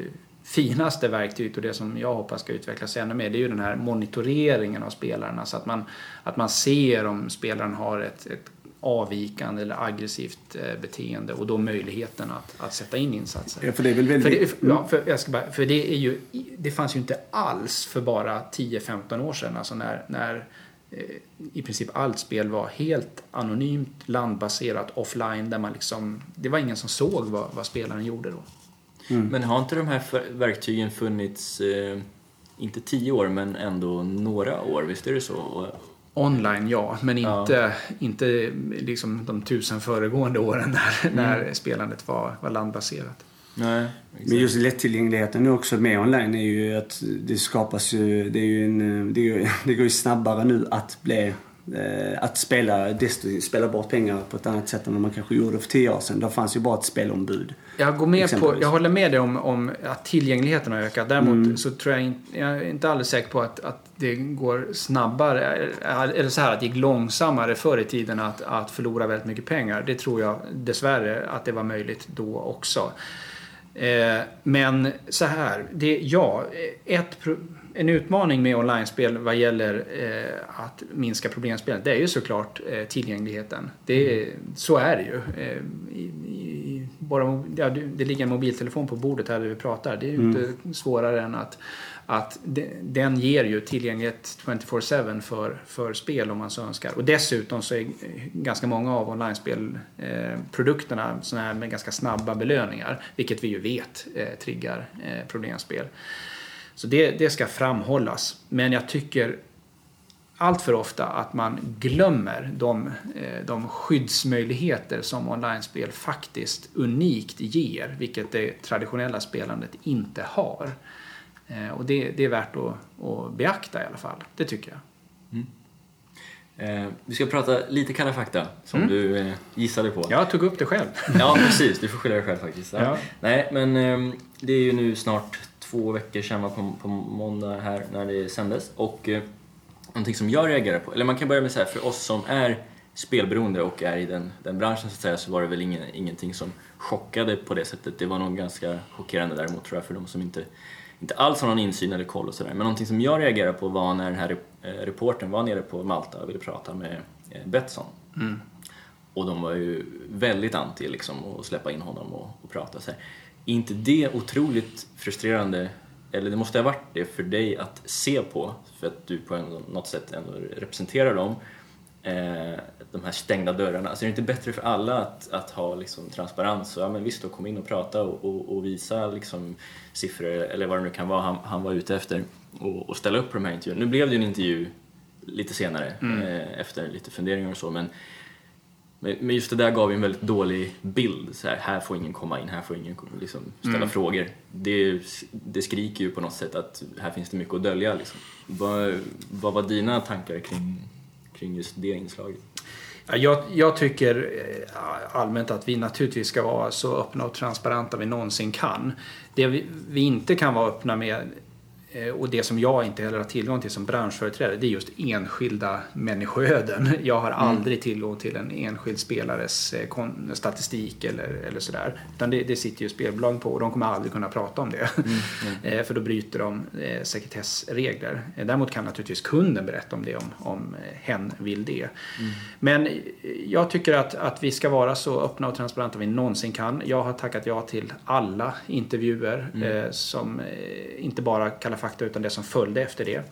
finaste verktyget och det som jag hoppas ska utvecklas ännu mer det är ju den här monitoreringen av spelarna så att man, att man ser om spelaren har ett, ett avvikande eller aggressivt eh, beteende och då möjligheten att, att sätta in insatser. Ja, för det är väl väldigt... För det, ja, för, jag ska bara, för det är ju, det fanns ju inte alls för bara 10-15 år sedan, alltså när, när eh, i princip allt spel var helt anonymt, landbaserat, offline, där man liksom, det var ingen som såg vad, vad spelaren gjorde då. Mm. Men har inte de här verktygen funnits, eh, inte tio år, men ändå några år? Visst är det så? Online, ja, men inte, ja. inte liksom de tusen föregående åren när, mm. när spelandet var, var landbaserat. Nej, men just lättillgängligheten nu också med online är ju att det skapas ju, det är ju en, det, är, det går ju snabbare nu att bli att spela, desto, spela bort pengar på ett annat sätt än man kanske gjorde för tio år sedan. Då fanns ju bara ett spelombud. Jag, går med på, jag håller med dig om, om att tillgängligheten har ökat. Däremot mm. så tror jag inte, jag är inte alldeles säker på att, att det går snabbare, eller så här att det gick långsammare förr i tiden att, att förlora väldigt mycket pengar. Det tror jag dessvärre att det var möjligt då också. Eh, men så här, det, ja, ett en utmaning med online-spel vad gäller eh, att minska problemspelet, det är ju såklart eh, tillgängligheten. Det, mm. Så är det ju. Eh, i, i, bara, ja, det ligger en mobiltelefon på bordet här där vi pratar. Det är ju mm. inte svårare än att, att de, den ger ju tillgänglighet 24-7 för, för spel om man så önskar. Och dessutom så är ganska många av online-spelprodukterna eh, sådana här med ganska snabba belöningar, vilket vi ju vet eh, triggar eh, problemspel. Så det, det ska framhållas. Men jag tycker allt för ofta att man glömmer de, eh, de skyddsmöjligheter som online-spel faktiskt unikt ger, vilket det traditionella spelandet inte har. Eh, och det, det är värt att, att, beakta i alla fall, det tycker jag. Mm. Eh, vi ska prata lite Kalla fakta, som mm. du eh, gissade på. Jag tog upp det själv. ja, precis. Du får skylla dig själv faktiskt. Ja. Ja. Nej, men eh, det är ju nu snart två veckor sedan var på, på måndag här när det sändes. Och eh, någonting som jag reagerar på, eller man kan börja med så här, för oss som är spelberoende och är i den, den branschen så att säga så var det väl ingen, ingenting som chockade på det sättet. Det var nog ganska chockerande däremot tror jag för de som inte, inte alls har någon insyn eller koll och sådär. Men någonting som jag reagerar på var när den här eh, reporten var nere på Malta och ville prata med eh, Betsson. Mm. Och de var ju väldigt anti liksom att släppa in honom och, och prata så här. Är inte det otroligt frustrerande, eller det måste ha varit det för dig att se på, för att du på något sätt ändå representerar dem, eh, de här stängda dörrarna. Alltså är det inte bättre för alla att, att ha liksom transparens? Så, ja, men visst, då kom in och prata och, och, och, visa liksom siffror eller vad det nu kan vara han, han var ute efter och, och ställa upp på de här intervjuerna. Nu blev det ju en intervju lite senare mm. eh, efter lite funderingar och så men men just det där gav ju en väldigt dålig bild. Så här, här får ingen komma in, här får ingen liksom, ställa mm. frågor. Det, det skriker ju på något sätt att här finns det mycket att dölja. Liksom. Vad, vad var dina tankar kring, kring just det inslaget? Jag, jag, tycker eh, allmänt att vi naturligtvis ska vara så öppna och transparenta vi någonsin kan. Det vi, vi inte kan vara öppna med och det som jag inte heller har tillgång till som branschföreträdare det är just enskilda människoöden. Jag har mm. aldrig tillgång till en enskild spelares eh, statistik eller, eller sådär. Utan det, det sitter ju spelbolag på och de kommer aldrig kunna prata om det. Mm. Mm. För då bryter de sekretessregler. Däremot kan naturligtvis kunden berätta om det om, om hen vill det. Mm. Men jag tycker att, att vi ska vara så öppna och transparenta vi någonsin kan. Jag har tackat ja till alla intervjuer mm. eh, som inte bara kallar fakta utan det som följde efter det. Mm.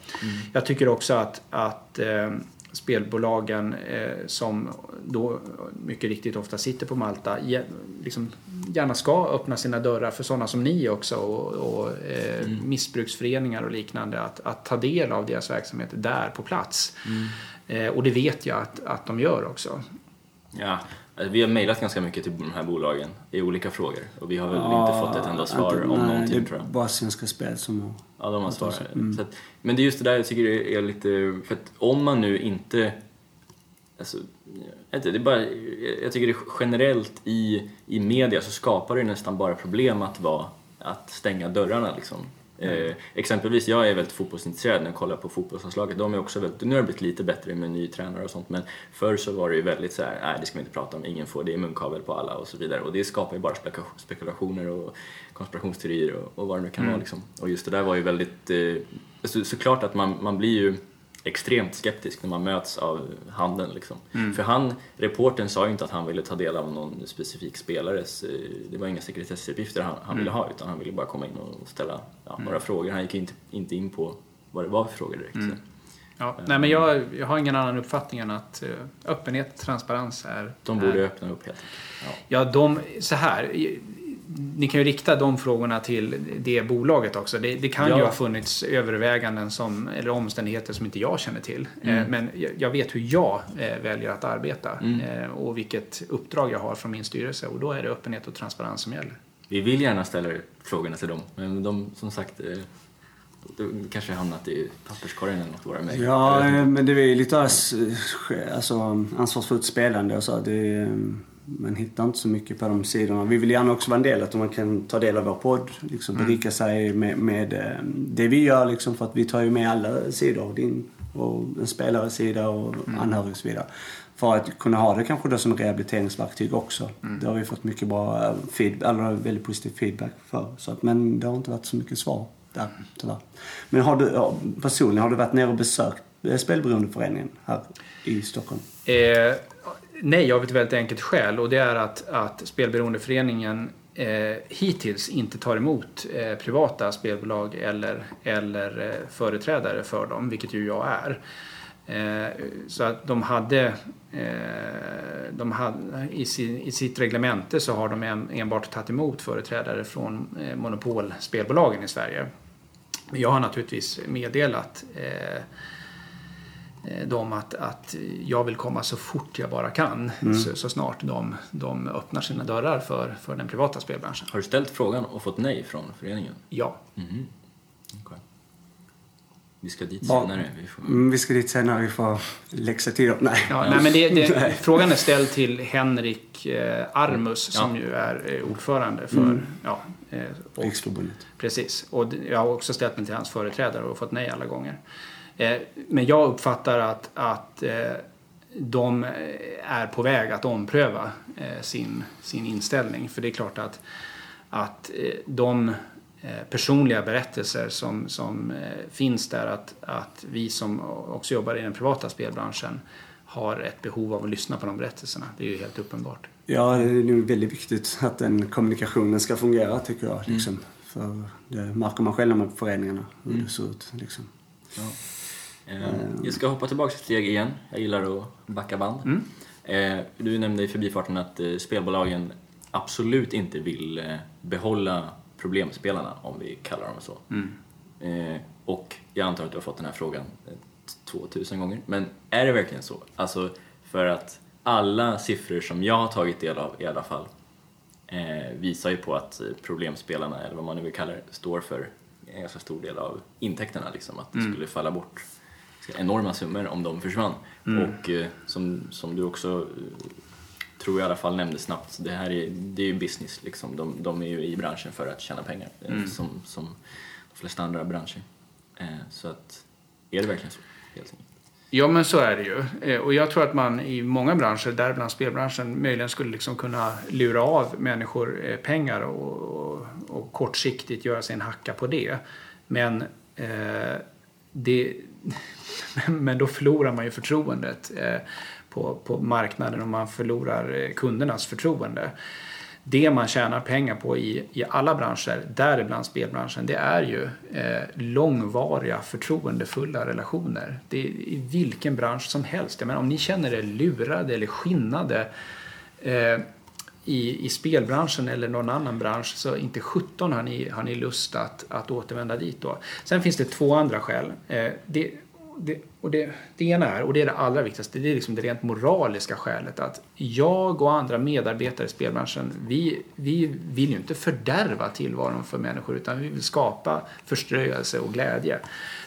Jag tycker också att, att eh, spelbolagen eh, som då mycket riktigt ofta sitter på Malta ge, liksom, gärna ska öppna sina dörrar för sådana som ni också och, och eh, mm. missbruksföreningar och liknande att, att ta del av deras verksamhet där på plats. Mm. Eh, och det vet jag att, att de gör också. Ja, Alltså, vi har mejlat ganska mycket till de här bolagen i olika frågor och vi har väl Ja, inte fått ett enda svar inte- om nej, någonting Det tror jag. bara Svenska Spel som har... Ja, de har svarat. Mm. Att, men det är just det där jag tycker är lite... För att om man nu inte... Alltså, jag, inte, det är bara, jag tycker det är generellt i, i media så skapar det nästan bara problem att, vara, att stänga dörrarna. Liksom. Eh, exempelvis, jag är väldigt fotbollsintresserad när jag kollar på fotbollslandslaget. De är också väldigt, nu har det blivit lite bättre med ny tränare och sånt men förr så var det ju väldigt så här, nej det ska vi inte prata om, ingen får, det är munkavel på alla och så vidare. Och det skapar ju bara spekula- spekulationer och konspirationsteorier och, och vad det nu kan vara liksom. Och just det där var ju väldigt, eh, så, såklart att man, man blir ju extremt skeptisk när man möts av handeln. Liksom. För han, reporten sa ju inte att han ville ta del av någon specifik spelares, eh, det var inga sekretessuppgifter han, han ville ha utan han ville bara komma in och ställa ja, några frågor. Han gick inte, inte in på vad det var för frågor direkt. Så. Ja, nej, men jag, jag har ingen annan uppfattning än att eh, öppenhet och transparens är... De är, borde öppna upp helt enkelt. Ja. Ja, de, så här. Ni kan ju rikta de frågorna till det bolaget också. Det, det kan Ja. ju ha funnits överväganden som, eller omständigheter som inte jag känner till. Mm. Eh, Men jag, vet hur jag eh, väljer att arbeta Mm. eh, och vilket uppdrag jag har från min styrelse. Och då är det öppenhet och transparens som gäller. Vi vill gärna ställa frågorna till dem men de som sagt de kanske har hamnat i papperskorgen eller något våra mejl. Ja, men det är ju lite alltså, ansvarsfullt spelande och så. Det, är, man hittar inte så mycket på de sidorna. Vi vill gärna också vara en del, att man kan ta del av vår podd. Liksom berika sig med, med eh, det vi gör liksom, för att vi tar ju med alla sidor. Din och en spelares sida och anhörig och så vidare. För att kunna ha det kanske då som rehabiliteringsverktyg också. Det har vi fått mycket bra feedback, eller väldigt positiv feedback för. Så att, men det har inte varit så mycket svar där tyvärr. Men har du, ja, personligen, har du varit nere och besökt eh, Spelberoendeföreningen här i Stockholm? Eh, nej, av ett väldigt enkelt skäl och det är att, att Spelberoendeföreningen eh, hittills inte tar emot eh, privata spelbolag eller, eller eh, företrädare för dem, vilket ju jag är. Eh, så att de hade, eh, de hade i, sin, i sitt reglemente så har de en, enbart tagit emot företrädare från eh, monopolspelbolagen i Sverige. Men jag har naturligtvis meddelat eh, dem att, att jag vill komma så fort jag bara kan. Så, så snart de, de öppnar sina dörrar för, för den privata spelbranschen. Har du ställt frågan och fått nej från föreningen? Ja. Okej. Vi ska dit Ja. senare. Vi får... Mm, vi ska dit senare, vi får läxa till dem. Nej. Ja, nej, men det, det, Nej. frågan är ställd till Henrik eh, Armus som ju är eh, ordförande för... Ja, eh, och, Riksförbundet. Precis. Och jag har också ställt den till hans företrädare och fått nej alla gånger. Eh, Men jag uppfattar att, att eh, de är på väg att ompröva eh, sin, sin inställning. För det är klart att, att de personliga berättelser som, som finns där att, att vi som också jobbar i den privata spelbranschen har ett behov av att lyssna på de berättelserna. Det är ju helt uppenbart. Ja, det är nog väldigt viktigt att den kommunikationen ska fungera tycker jag. Liksom. För det märker man själv med föreningarna, hur det ser ut. Liksom. Eh, Jag ska hoppa tillbaka ett steg igen. Jag gillar att backa band. Eh, Du nämnde i förbifarten att eh, spelbolagen absolut inte vill eh, behålla problemspelarna, om vi kallar dem så. Eh, Och jag antar att du har fått den här frågan eh, 2000 gånger. Men är det verkligen så? Alltså, för att alla siffror som jag har tagit del av i alla fall eh, visar ju på att eh, problemspelarna, eller vad man nu vill kalla det, står för en ganska stor del av intäkterna. Liksom, att det skulle falla bort enorma summor om de försvann. Och eh, som, som du också eh, tror jag i alla fall nämnde snabbt, det här är, det är ju business. Liksom. De, de är ju i branschen för att tjäna pengar, eh, som, som de flesta andra branscher. Så att, är det verkligen så? Helt enkelt? Ja, men så är det ju. Och jag tror att man i många branscher, däribland spelbranschen, möjligen skulle liksom kunna lura av människor pengar och, och, och kortsiktigt göra sig en hacka på det. Men, eh, det, men då förlorar man ju förtroendet eh, på, på marknaden och man förlorar eh, kundernas förtroende. Det man tjänar pengar på i, i alla branscher, däribland spelbranschen, det är ju eh, långvariga förtroendefulla relationer. Det är i vilken bransch som helst. Jag menar, om ni känner er lurade eller skinnade eh, i, i spelbranschen eller någon annan bransch så inte 17 har ni, har ni lust att, att återvända dit då. Sen finns det två andra skäl. Eh, det, det, och det, det ena är, och det är det allra viktigaste, det är liksom det rent moraliska skälet att jag och andra medarbetare i spelbranschen, vi, vi vill ju inte fördärva tillvaron för människor utan vi vill skapa förströelse och glädje.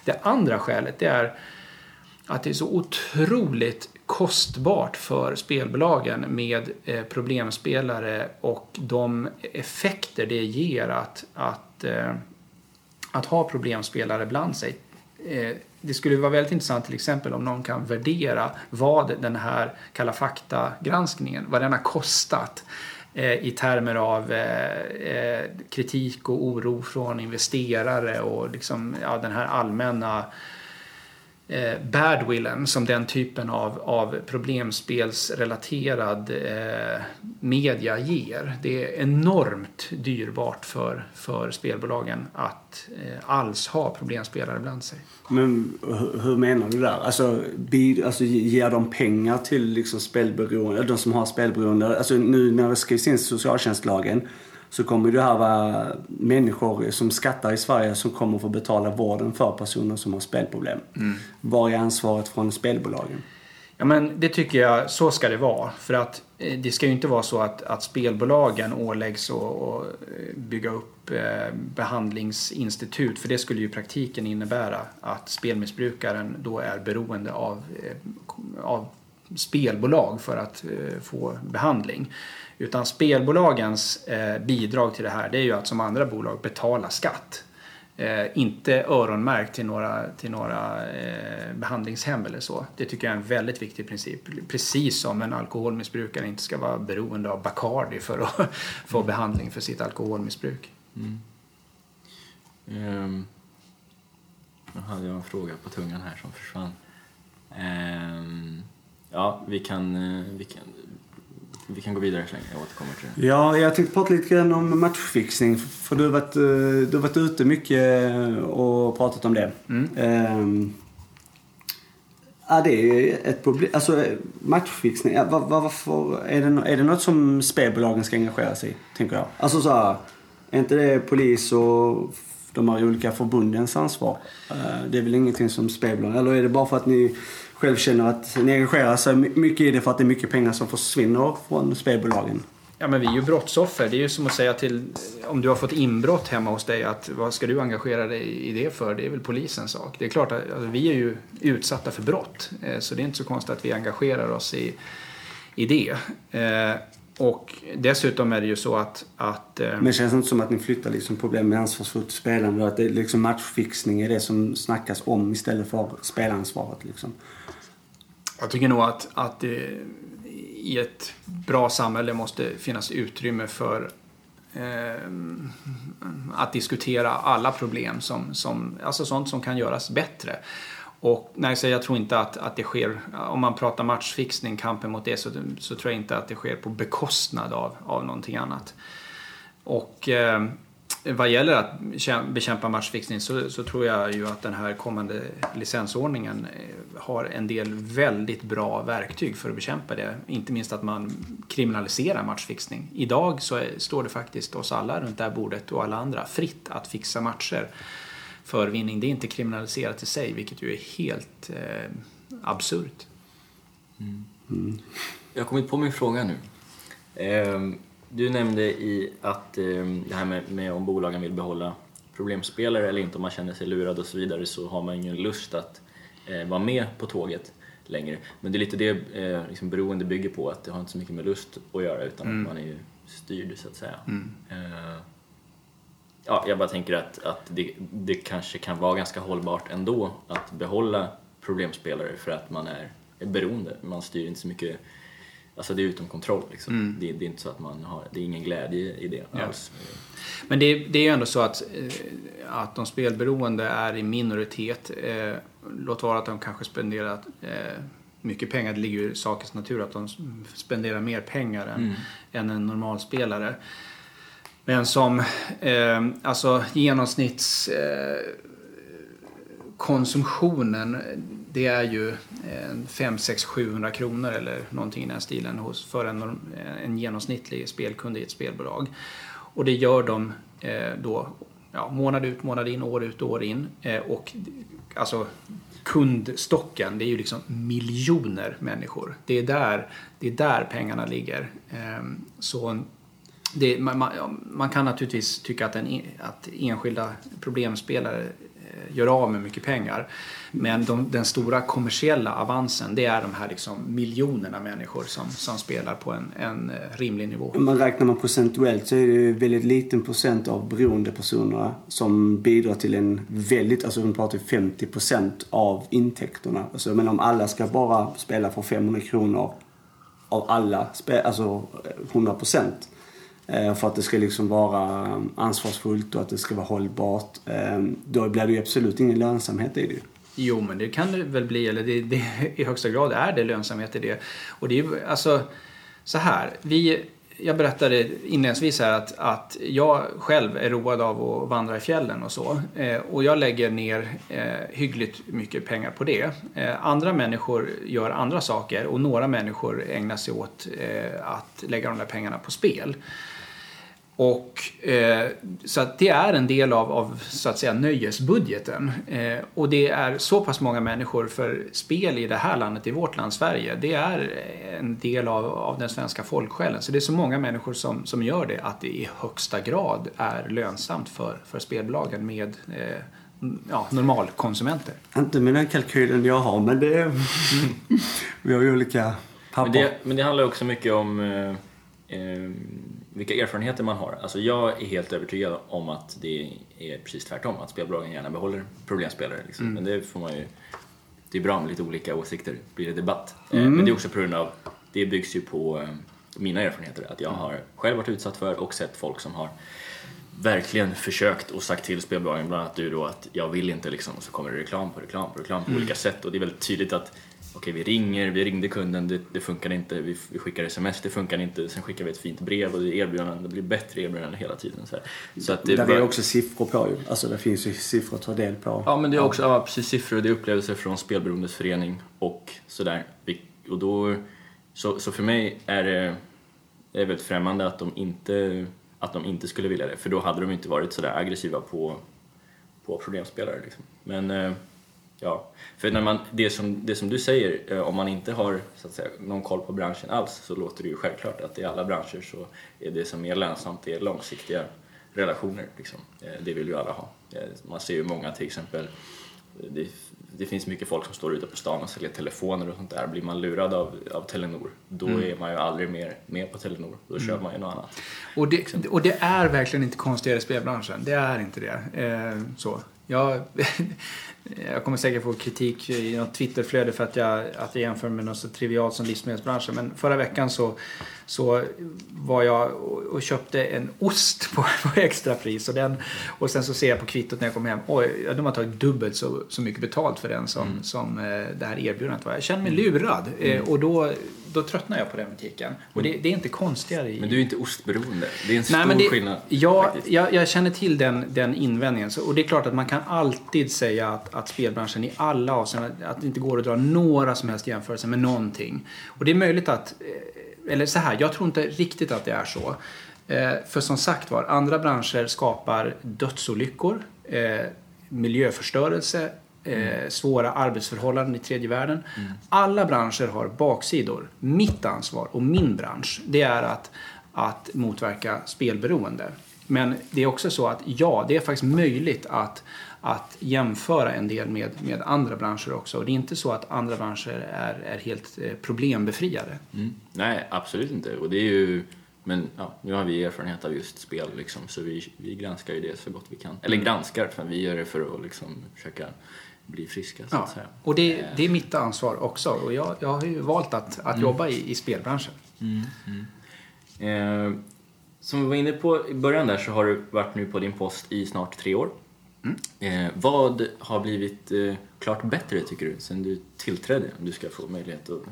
Det andra skälet det är att det är så otroligt kostbart för spelbolagen med eh, problemspelare och de effekter det ger att, att, eh, att ha problemspelare bland sig. Eh, det skulle vara väldigt intressant till exempel om någon kan värdera vad den här Kalla fakta-granskningen, vad den har kostat eh, i termer av eh, eh, kritik och oro från investerare och liksom, ja, den här allmänna eh, Eh, badwillen som den typen av, av problemspelsrelaterad eh, media ger. Det är enormt dyrbart för, för spelbolagen att eh, alls ha problemspelare bland sig. Men hur menar du där? Alltså, be, alltså ger de pengar till liksom spelberoende, de som har spelberoende? Alltså nu när det skrivs in i socialtjänstlagen så kommer det här vara människor som skattar i Sverige som kommer få betala vården för personer som har spelproblem. Mm. Var är ansvaret från spelbolagen? Ja men det tycker jag, så ska det vara. För att eh, det ska ju inte vara så att, att spelbolagen åläggs att bygga upp eh, behandlingsinstitut. För det skulle ju i praktiken innebära att spelmissbrukaren då är beroende av, eh, av spelbolag för att få behandling. Utan spelbolagens eh, bidrag till det här det är ju att som andra bolag betala skatt. Eh, inte öronmärkt till några, till några eh, behandlingshem eller så. Det tycker jag är en väldigt viktig princip. Precis som en alkoholmissbrukare inte ska vara beroende av Bacardi för att få mm. behandling för sitt alkoholmissbruk. Mm. Um, nu hade jag en fråga på tungan här som försvann. Um, ja, vi kan, eh, vi kan vi kan gå vidare så länge, jag återkommer till det. Ja, jag tänkte prata lite grann om matchfixning. För du har varit, eh, du har varit ute mycket och pratat om det. Mm. Um, ja, det är ett problem. Alltså matchfixning, ja, var, varför, är, det, är det något som spelbolagen ska engagera sig i? Tänker jag. Alltså så här, är inte det polis och de här olika förbundens ansvar? Uh, det är väl ingenting som spelbolagen, eller är det bara för att ni själv känner att ni engagerar sig mycket i det för att det är mycket pengar som försvinner från spelbolagen? Ja men vi är ju brottsoffer. Det är ju som att säga till om du har fått inbrott hemma hos dig att vad ska du engagera dig i det för? Det är väl polisens sak. Det är klart att alltså, vi är ju utsatta för brott. Eh, så det är inte så konstigt att vi engagerar oss i, i det. Eh, och dessutom är det ju så att... att eh, Men känns det inte som att ni flyttar liksom problem med ansvarsfullt spelande att det liksom matchfixning är det som snackas om istället för spelansvaret liksom? Jag tycker nog att, att det i ett bra samhälle måste finnas utrymme för eh, att diskutera alla problem som, som, alltså sånt som kan göras bättre. Och nej, så jag tror inte att, att det sker, om man pratar matchfixning, kampen mot det, så, så tror jag inte att det sker på bekostnad av, av någonting annat. Och eh, vad gäller att bekämpa matchfixning så, så, tror jag ju att den här kommande licensordningen eh, har en del väldigt bra verktyg för att bekämpa det. Inte minst att man kriminaliserar matchfixning. Idag så är, står det faktiskt oss alla runt det här bordet och alla andra fritt att fixa matcher för vinning. Det är inte kriminaliserat i sig, vilket ju är helt eh, absurt. Mm. Mm. Jag har kommit på min fråga nu. Um du nämnde i att eh, det här med, med, om bolagen vill behålla problemspelare eller inte, om man känner sig lurad och så vidare, så har man ingen lust att eh, vara med på tåget längre. Men det är lite det eh, liksom beroende bygger på, att det har inte så mycket med lust att göra utan mm. att man är ju styrd så att säga. Mm. Eh, ja, jag bara tänker att, att det, det kanske kan vara ganska hållbart ändå att behålla problemspelare för att man är, är beroende. Man styr inte så mycket Alltså det är utom kontroll liksom. Mm. Det, det, är inte så att man har, det är ingen glädje i det ja. alls. Men det, det, är ju ändå så att, eh, att de spelberoende är i minoritet. Eh, låt vara att de kanske spenderar eh, mycket pengar. Det ligger ju i sakens natur att de spenderar mer pengar än, mm. än en normalspelare. Men som eh, alltså genomsnitts eh, konsumtionen det är ju 5, 6, 700 kronor eller någonting i den stilen hos, för en, eh, en genomsnittlig spelkund i ett spelbolag. Och det gör de eh, då ja, månad ut, månad in, år ut, år in. Eh, och alltså kundstocken, det är ju liksom miljoner människor. Det är där, det är där pengarna ligger. Eh, så det, man, man, man, kan naturligtvis tycka att, en, att enskilda problemspelare Eh, gör av med mycket pengar. Men de, den stora kommersiella avansen det är de här liksom miljonerna människor som, som spelar på en, en eh, rimlig nivå. Man räknar man procentuellt så är det ju väldigt liten procent av beroendepersonerna som bidrar till en väldigt, alltså vi pratar 50 procent av intäkterna. Alltså, men om alla ska bara spela för 500 kronor av alla, alltså eh, 100 procent Eh, för att det ska liksom vara um, ansvarsfullt och att det ska vara hållbart. Ehm, då blir det ju absolut ingen lönsamhet i det. Jo, men det kan det väl bli. Eller det, det, i högsta grad är det lönsamhet i det. Och det är ju alltså så här. Vi, jag berättade inledningsvis här att, att jag själv är road av att vandra i fjällen och så. Eh, och jag lägger ner eh, hyggligt mycket pengar på det. Eh, andra människor gör andra saker och några människor ägnar sig åt eh, att lägga de där pengarna på spel. Och, eh, så att det är en del av, av så att säga, nöjesbudgeten. Eh, och det är så pass många människor för spel i det här landet, i vårt land Sverige, det är en del av, av den svenska folksjälen. Så det är så många människor som, som gör det att det i högsta grad är lönsamt för, för spelbolagen med eh, ja, normalkonsumenter. Inte med den kalkylen jag har, men det är... vi har ju olika papper. Men det, men det handlar också mycket om eh, eh vilka erfarenheter man har. Alltså jag är helt övertygad om att det är precis tvärtom, att spelbolagen gärna behåller problemspelare. Liksom. Mm. Men det får man ju... Det är bra med lite olika åsikter, blir det debatt. Eh, mm. Men det är också på grund av, det byggs ju på eh, mina erfarenheter, att jag har själv varit utsatt för och sett folk som har verkligen försökt och sagt till spelbolagen, bland annat du då, att jag vill inte liksom, och så kommer det reklam på reklam på reklam på mm. olika sätt och det är väldigt tydligt att okej vi ringer, vi ringde kunden, det, det funkar inte, vi, vi skickar sms, det funkar inte, sen skickar vi ett fint brev och det, erbjudanden, det blir bättre erbjudanden hela tiden. Så, så att det Där var... är också siffror på ju, alltså det finns ju siffror att ta del på. Ja men det är också, ja, precis siffror, det är upplevelser från Spelberoendes förening och sådär. Och då, så, så för mig är det, det är väldigt främmande att de inte att de inte skulle vilja det, för då hade de inte varit sådär aggressiva på, på problemspelare. Liksom. Men eh, Ja, för när man, det, som, det som du säger, eh, om man inte har så att säga, någon koll på branschen alls så låter det ju självklart att i alla branscher så är det som är lönsamt det är långsiktiga relationer. Liksom. Eh, det vill ju alla ha. Eh, man ser ju många till exempel, det, det finns mycket folk som står ute på stan och säljer telefoner och sånt där. Blir man lurad av, av Telenor, då mm. är man ju aldrig mer med på Telenor. Då mm. man ju något annat. Och det, och det är verkligen inte konstigare i spelbranschen. Det är inte det. Eh, så. Jag, jag kommer säkert få kritik i något Twitterflöde för att jag, att jag jämför med något så trivialt som livsmedelsbranschen. Men förra veckan så, så var jag och köpte en ost på, på extrapris. Och, den, och sen så ser jag på kvittot när jag kommer hem. Oj, de har tagit dubbelt så, så mycket betalt för den som, mm. som eh, det här erbjudandet var. Jag känner mig lurad. Eh, mm. Och då, då tröttnar jag på den butiken. Och det, det, är inte konstigare. I... Men du är inte ostberoende. Det är en stor det, skillnad. Ja, jag, jag, känner till den, den invändningen. Så, och det är klart att man kan alltid säga att, att spelbranschen i alla avseenden, att det inte går att dra några som helst jämförelser med någonting. Och det är möjligt att, eh, eller så här, jag tror inte riktigt att det är så. Eh, för som sagt var, andra branscher skapar dödsolyckor, eh, miljöförstörelse, mm. svåra arbetsförhållanden i tredje världen. Mm. Alla branscher har baksidor. Mitt ansvar och min bransch, det är att, att motverka spelberoende. Men det är också så att ja, det är faktiskt möjligt att, att jämföra en del med, med andra branscher också. Och det är inte så att andra branscher är, är helt eh, problembefriade. Mm. Nej, absolut inte. Och det är ju, men ja, nu har vi erfarenhet av just spel liksom, så vi, vi granskar ju det så gott vi kan. Eller mm. granskar, för vi gör det för att liksom försöka bli friska så ja. att säga. Och det, det är mitt ansvar också och jag, jag har ju valt att, att mm. jobba i, i spelbranschen. Mm. mm. Eh, som vi var inne på i början där så har du varit nu på din post i snart tre år. Mm. Eh, vad har blivit eh, klart bättre tycker du sen du tillträdde? Om du ska få möjlighet att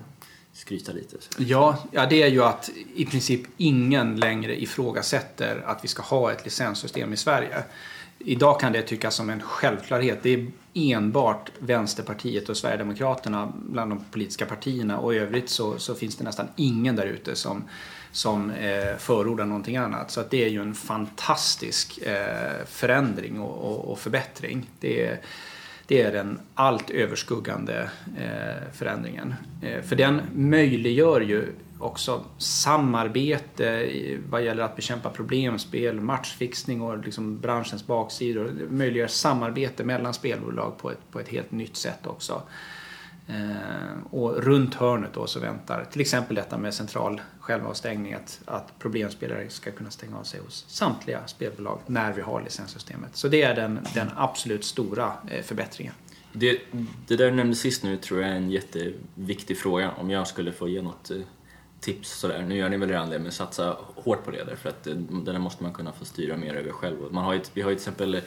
skryta lite. Ja, ja, det är ju att i princip ingen längre ifrågasätter att vi ska ha ett licenssystem i Sverige. Idag kan det tyckas som en självklarhet. Det är enbart Vänsterpartiet och Sverigedemokraterna bland de politiska partierna och i övrigt så, så finns det nästan ingen där ute som, som eh, förordar någonting annat. Så att det är ju en fantastisk eh, förändring och, och, och förbättring. Det är, det är den allt överskuggande eh, förändringen. Eh, för den möjliggör ju också samarbete vad gäller att bekämpa problemspel, matchfixning och liksom branschens baksidor. Det möjliggör samarbete mellan spelbolag på ett, på ett helt nytt sätt också. Eh, och runt hörnet då så väntar till exempel detta med central självavstängning, att, att problemspelare ska kunna stänga av sig hos samtliga spelbolag när vi har licenssystemet. Så det är den, den absolut stora eh, förbättringen. Det, det där du nämnde sist nu tror jag är en jätteviktig fråga. Om jag skulle få ge något eh, tips sådär, nu gör ni väl redan det, men satsa hårt på det därför att det där måste man kunna få styra mer över själv. Man har ju, vi har ju till exempel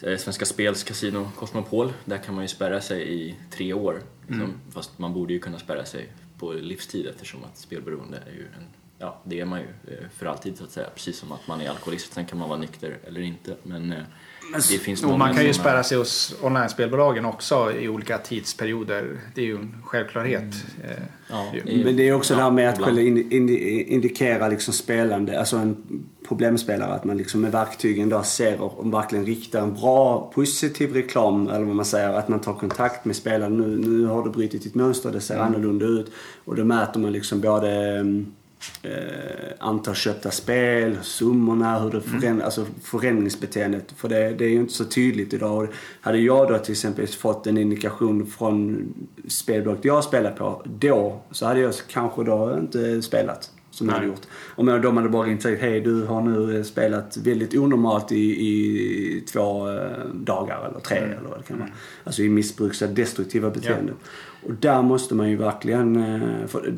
Svenska Spels kasino Cosmopol, där kan man ju spärra sig i tre år. Liksom. Mm. Fast man borde ju kunna spärra sig på livstid eftersom att spelberoende är ju en, ja det är man ju för alltid så att säga. Precis som att man är alkoholist, sen kan man vara nykter eller inte. Men det finns och man kan ju spärra sig hos online-spelbolagen också i olika tidsperioder. Det är ju en självklarhet. Mm. Ja, men det är också ja, det här med att själva indikera liksom spelande, alltså en problemspelare. Att man liksom med verktygen då ser och verkligen riktar en bra positiv reklam, eller vad man säger. Att man tar kontakt med spelaren. Nu, nu har du brutit ditt mönster, det ser mm. annorlunda ut. Och då mäter man liksom både mm, eh, antal köpta spel, summorna, hur det föränd, mm. alltså förändringsbeteendet. För det, det är ju inte så tydligt idag. Hade jag då till exempel fått en indikation från spelbolaget jag spelar på då, så hade jag kanske då inte spelat som jag hade gjort. Om de hade bara ringt sagt hej du har nu spelat väldigt onormalt i, i två eh, dagar eller tre mm. eller vad det kan vara. Mm. Alltså i missbruks destruktiva beteenden. Ja. Och där måste man ju verkligen, eh, för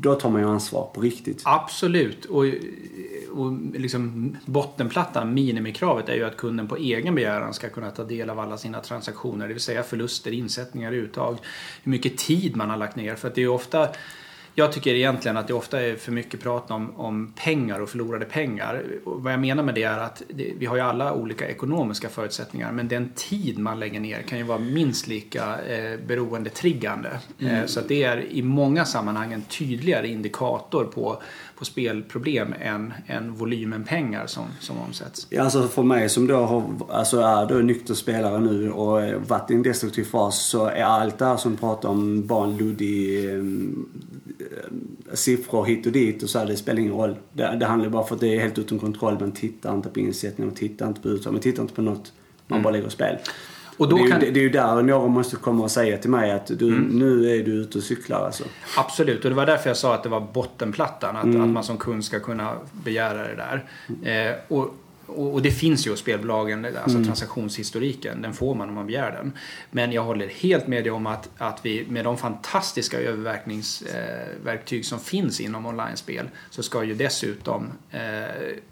då tar man ju ansvar på riktigt. Absolut. Och, och liksom bottenplattan, minimikravet, är ju att kunden på egen begäran ska kunna ta del av alla sina transaktioner. Det vill säga förluster, insättningar, uttag. Hur mycket tid man har lagt ner. För att det är ofta jag tycker egentligen att det ofta är för mycket prat om, om pengar och förlorade pengar. Och vad jag menar med det är att det, vi har ju alla olika ekonomiska förutsättningar men den tid man lägger ner kan ju vara minst lika eh, beroendetriggande. Mm. Eh, så att det är i många sammanhang en tydligare indikator på, på spelproblem än, än volymen pengar som, som omsätts. Ja, alltså för mig som då har, alltså är då nykter spelare nu och varit i en destruktiv fas så är allt det här som pratar om bara en luddig eh, Eh, siffror hit och dit och så här, det spelar ingen roll. Det, det handlar bara för att det är helt utom kontroll. Man tittar inte på insättningar, man tittar inte på uttag, man tittar inte på något. Man mm. bara lägger spel. Och då det, är kan... ju, det är ju där någon måste komma och säga till mig att du, mm. nu är du ute och cyklar alltså. Absolut, och det var därför jag sa att det var bottenplattan. Att, mm. att man som kund ska kunna begära det där. Eh, och och, det finns ju hos spelbolagen, alltså mm. transaktionshistoriken, den får man om man begär den. Men jag håller helt med dig om att, att vi med de fantastiska övervakningsverktyg eh, som finns inom online-spel så ska ju dessutom eh,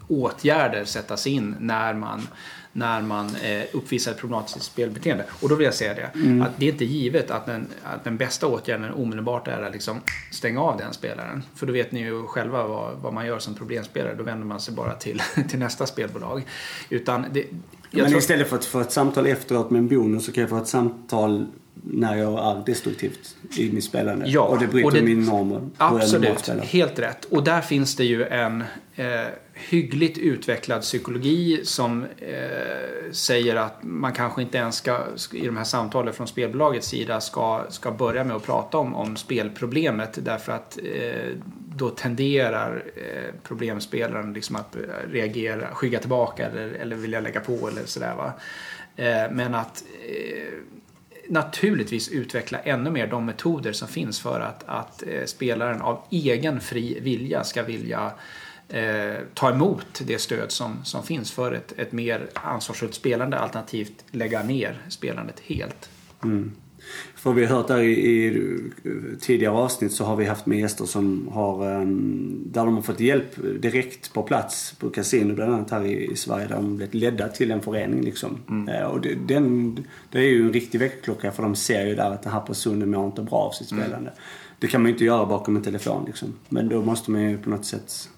åtgärder sättas in när man när man eh, uppvisar ett problematiskt spelbeteende. Och då vill jag säga det, mm. att det är inte givet att den, att den bästa åtgärden omedelbart är att liksom stänga av den spelaren. För då vet ni ju själva vad, vad man gör som problemspelare. Då vänder man sig bara till, till nästa spelbolag. Utan det, men tror... istället för att få ett samtal efteråt med en bonus så kan jag få ett samtal när jag är destruktivt i mitt spelande. Ja, och det bryter och det, min normer. Absolut, helt rätt. Och där finns det ju en eh, hyggligt utvecklad psykologi som eh, säger att man kanske inte ens ska, i de här samtalen från spelbolagets sida, ska, ska börja med att prata om, om spelproblemet därför att eh, då tenderar eh, problemspelaren liksom att reagera, skygga tillbaka eller, eller vilja lägga på eller sådär. Va? Eh, men att eh, naturligtvis utveckla ännu mer de metoder som finns för att, att eh, spelaren av egen fri vilja ska vilja eh, ta emot det stöd som, som finns för ett, ett mer ansvarsfullt spelande alternativt lägga ner spelandet helt. Mm. För vi har hört där i, i, tidigare avsnitt så har vi haft med gäster som har, um, där de har fått hjälp direkt på plats på kasino bland annat här i, i Sverige där de blivit ledda till en förening liksom. Mm. Uh, och det, den, det är ju en riktig väckarklocka för de ser ju där att den här personen mår inte bra av sitt mm. spelande. Mm. Det kan man ju inte göra bakom en telefon liksom. Men då måste man ju på något sätt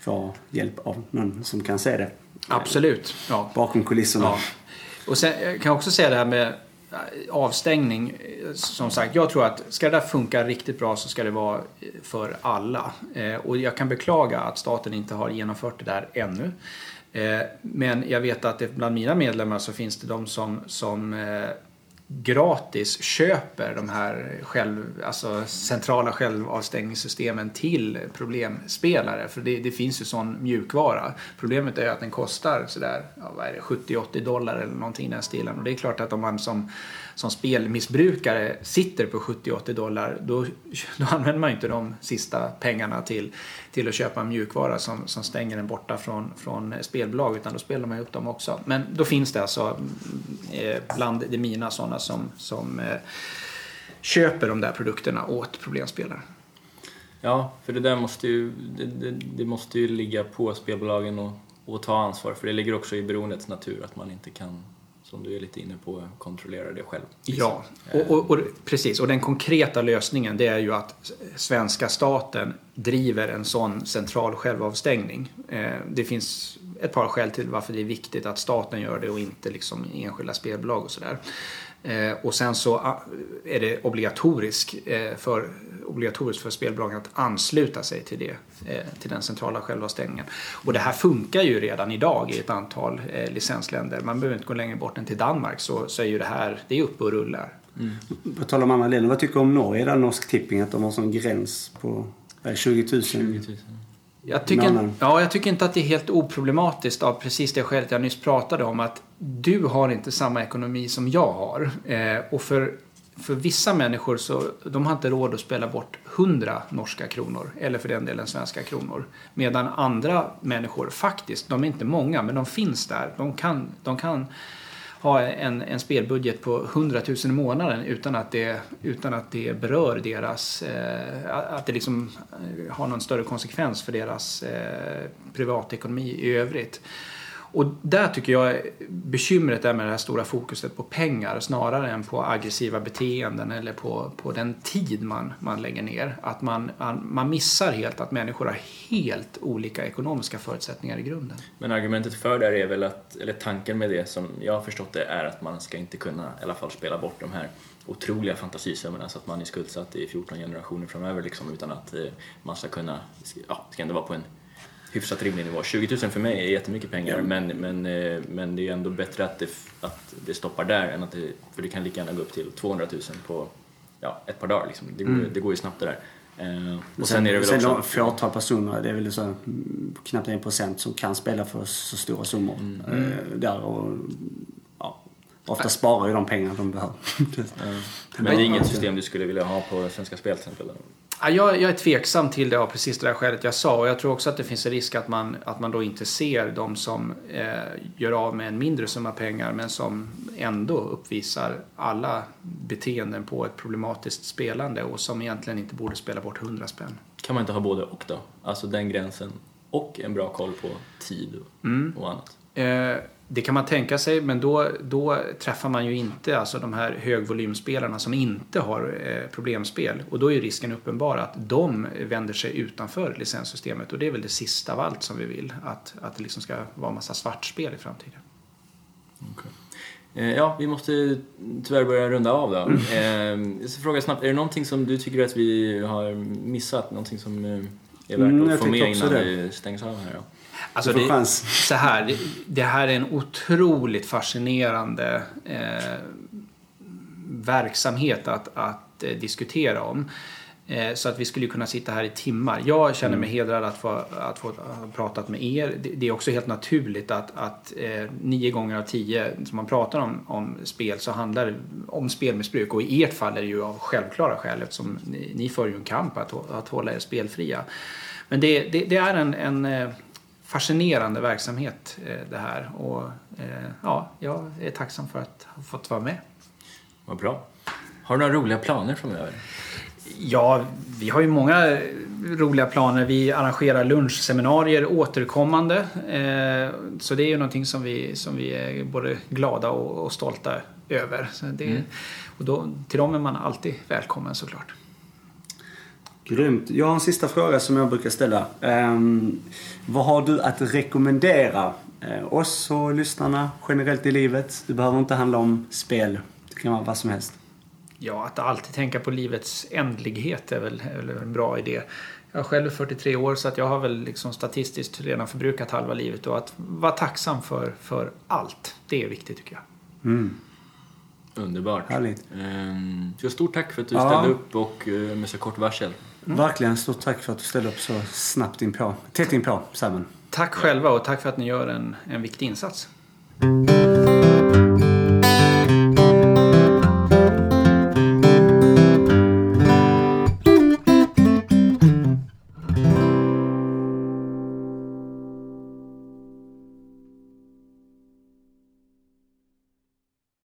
få hjälp av någon som kan se det. Absolut. Ja. Bakom kulisserna. Ja. Och sen jag kan jag också säga det här med eh, Eh, avstängning. Eh, som sagt, jag tror att ska det där funka riktigt bra så ska det vara eh, för alla. Och jag kan beklaga att staten inte har genomfört det där ännu. Men jag vet att bland mina medlemmar så finns det de som, som gratis köper de här själv, alltså centrala självavstängningssystemen till problemspelare. För det, det finns ju sån mjukvara. Problemet är att den kostar sådär, ja, vad är det, 70-80 dollar eller någonting i den stilen. Och det är klart att om man som, som spelmissbrukare sitter på 70-80 dollar då, då använder man ju inte de sista pengarna till, till att köpa mjukvara som, som stänger en borta från, från spelbolag utan då spelar man ju upp dem också. Men då finns det alltså eh, bland det mina sådana som, som eh, köper de där produkterna åt problemspelare. Ja, för det där måste ju, det, det, det måste ju ligga på spelbolagen och, och ta ansvar. För det ligger också i beroendets natur att man inte kan, som du är lite inne på, kontrollera det själv. Ja, och, och, och, precis. Och den konkreta lösningen det är ju att svenska staten driver en sån central självavstängning. Eh, det finns ett par skäl till varför det är viktigt att staten gör det och inte liksom enskilda spelbolag och sådär. Eh, och sen så ah, är det obligatorisk, eh, för, obligatoriskt för spelbolagen att ansluta sig till, det, eh, till den centrala självavstängningen. Och det här funkar ju redan idag i ett antal licensländer. Man behöver inte gå längre bort än till Danmark så, så är ju det här det är uppe och rullar. På tal om andra länder, vad tycker du om Norge där Norsk Tipping? Att de har sån gräns på vad är det, 20 000? 20 000. Jag tycker, ja, jag tycker inte att det är helt oproblematiskt av precis det skälet jag nyss pratade om. Att du har inte samma ekonomi som jag har. Eh, och för, för vissa människor så de har inte råd att spela bort 100 norska kronor. Eller för den delen svenska kronor. Medan andra människor faktiskt, de är inte många men de finns där. De kan, de kan ha en, en spelbudget på 100 000 i månaden utan att det, utan att det berör deras, eh, att det liksom eh, har någon större konsekvens för deras eh, privatekonomi i övrigt. Och där tycker jag bekymret är med det här stora fokuset på pengar snarare än på aggressiva beteenden eller på, på den tid man, man lägger ner. Att man, man, missar helt att människor har helt olika ekonomiska förutsättningar i grunden. Men argumentet för det här är väl att, eller tanken med det som jag har förstått det är att man ska inte kunna i alla fall spela bort de här otroliga fantasisummorna så att man är skuldsatt i 14 generationer framöver liksom utan att eh, man ska kunna, ja, det ska ändå vara på en hyfsat rimlig nivå. 20 000 för mig är jättemycket pengar men, men, eh, men det är ändå bättre att det, att det stoppar där än att det, för det kan lika gärna gå upp till 200 000 på ja, ett par dagar liksom. det, går, det går ju snabbt det där. Eh, och sen är det väl sen också... fåtal personer, det är väl så mm, knappt en procent som kan spela för så stora summor. Eh, där och, ja, ofta sparar ju de pengarna de behöver. Men det är inget system du skulle vilja ha på Svenska Spel till exempel? Ja, jag, jag är tveksam till det av precis det där skälet jag sa och jag tror också att det finns en risk att man, att man då inte ser de som eh, gör av med en mindre summa pengar men som ändå uppvisar alla beteenden på ett problematiskt spelande och som egentligen inte borde spela bort 100 spänn. Kan man inte ha både och då? Alltså den gränsen och en bra koll på tid och, och annat? Eh, det kan man tänka sig, men då, då träffar man ju inte alltså de här högvolymspelarna som inte har eh, problemspel. Och då är risken uppenbar att de vänder sig utanför licenssystemet. Och det är väl det sista av allt som vi vill, att, att det liksom ska vara massa svartspel i framtiden. Eh, Ja, vi måste tyvärr börja runda av då. Eh, Jag ska fråga snabbt, är det någonting som du tycker att vi har missat? Någonting som eh, är värt Mm, att jag få med innan det. vi stängs av här då? Alltså Du får det, chans. så här, det, här är en otroligt fascinerande eh, verksamhet att, att eh, diskutera om. Eh, så att vi skulle kunna sitta här i timmar. Jag känner mig hedrad att få, att få ha pratat med er. Det, det är också helt naturligt att, att eh, nio gånger av tio som man pratar om, om spel så handlar det om spelmissbruk. Och i ert fall är det ju av självklara skäl eftersom ni, ni för ju en kamp att, att hålla er spelfria. Men det, det, det är en, en eh, fascinerande verksamhet eh, det här. Och eh, ja, jag är tacksam för att ha fått vara med. Vad bra. Har du några roliga planer framöver? Ja, vi har ju många roliga planer. Vi arrangerar lunchseminarier återkommande. Eh, Så det är ju någonting som vi, som vi är både glada och, och stolta över. Så det, och då, till dem är man alltid välkommen såklart. Grymt. Jag har en sista fråga som jag brukar ställa. Um, vad har du att rekommendera uh, oss och lyssnarna generellt i livet? Det behöver inte handla om spel. Det kan vara vad som helst. Ja, att alltid tänka på livets ändlighet är väl, är väl en bra idé. Jag är själv 43 år så att jag har väl liksom statistiskt redan förbrukat halva livet och att vara tacksam för, för allt. Det är viktigt tycker jag. Mm. Underbart. Härligt. Ehm, så stort tack för att du Ja. ställde upp och eh, med så kort varsel. Verkligen stort tack för att du ställde upp så snabbt inpå. Tätt inpå, Simon. Tack själva och tack för att ni gör en, en viktig insats.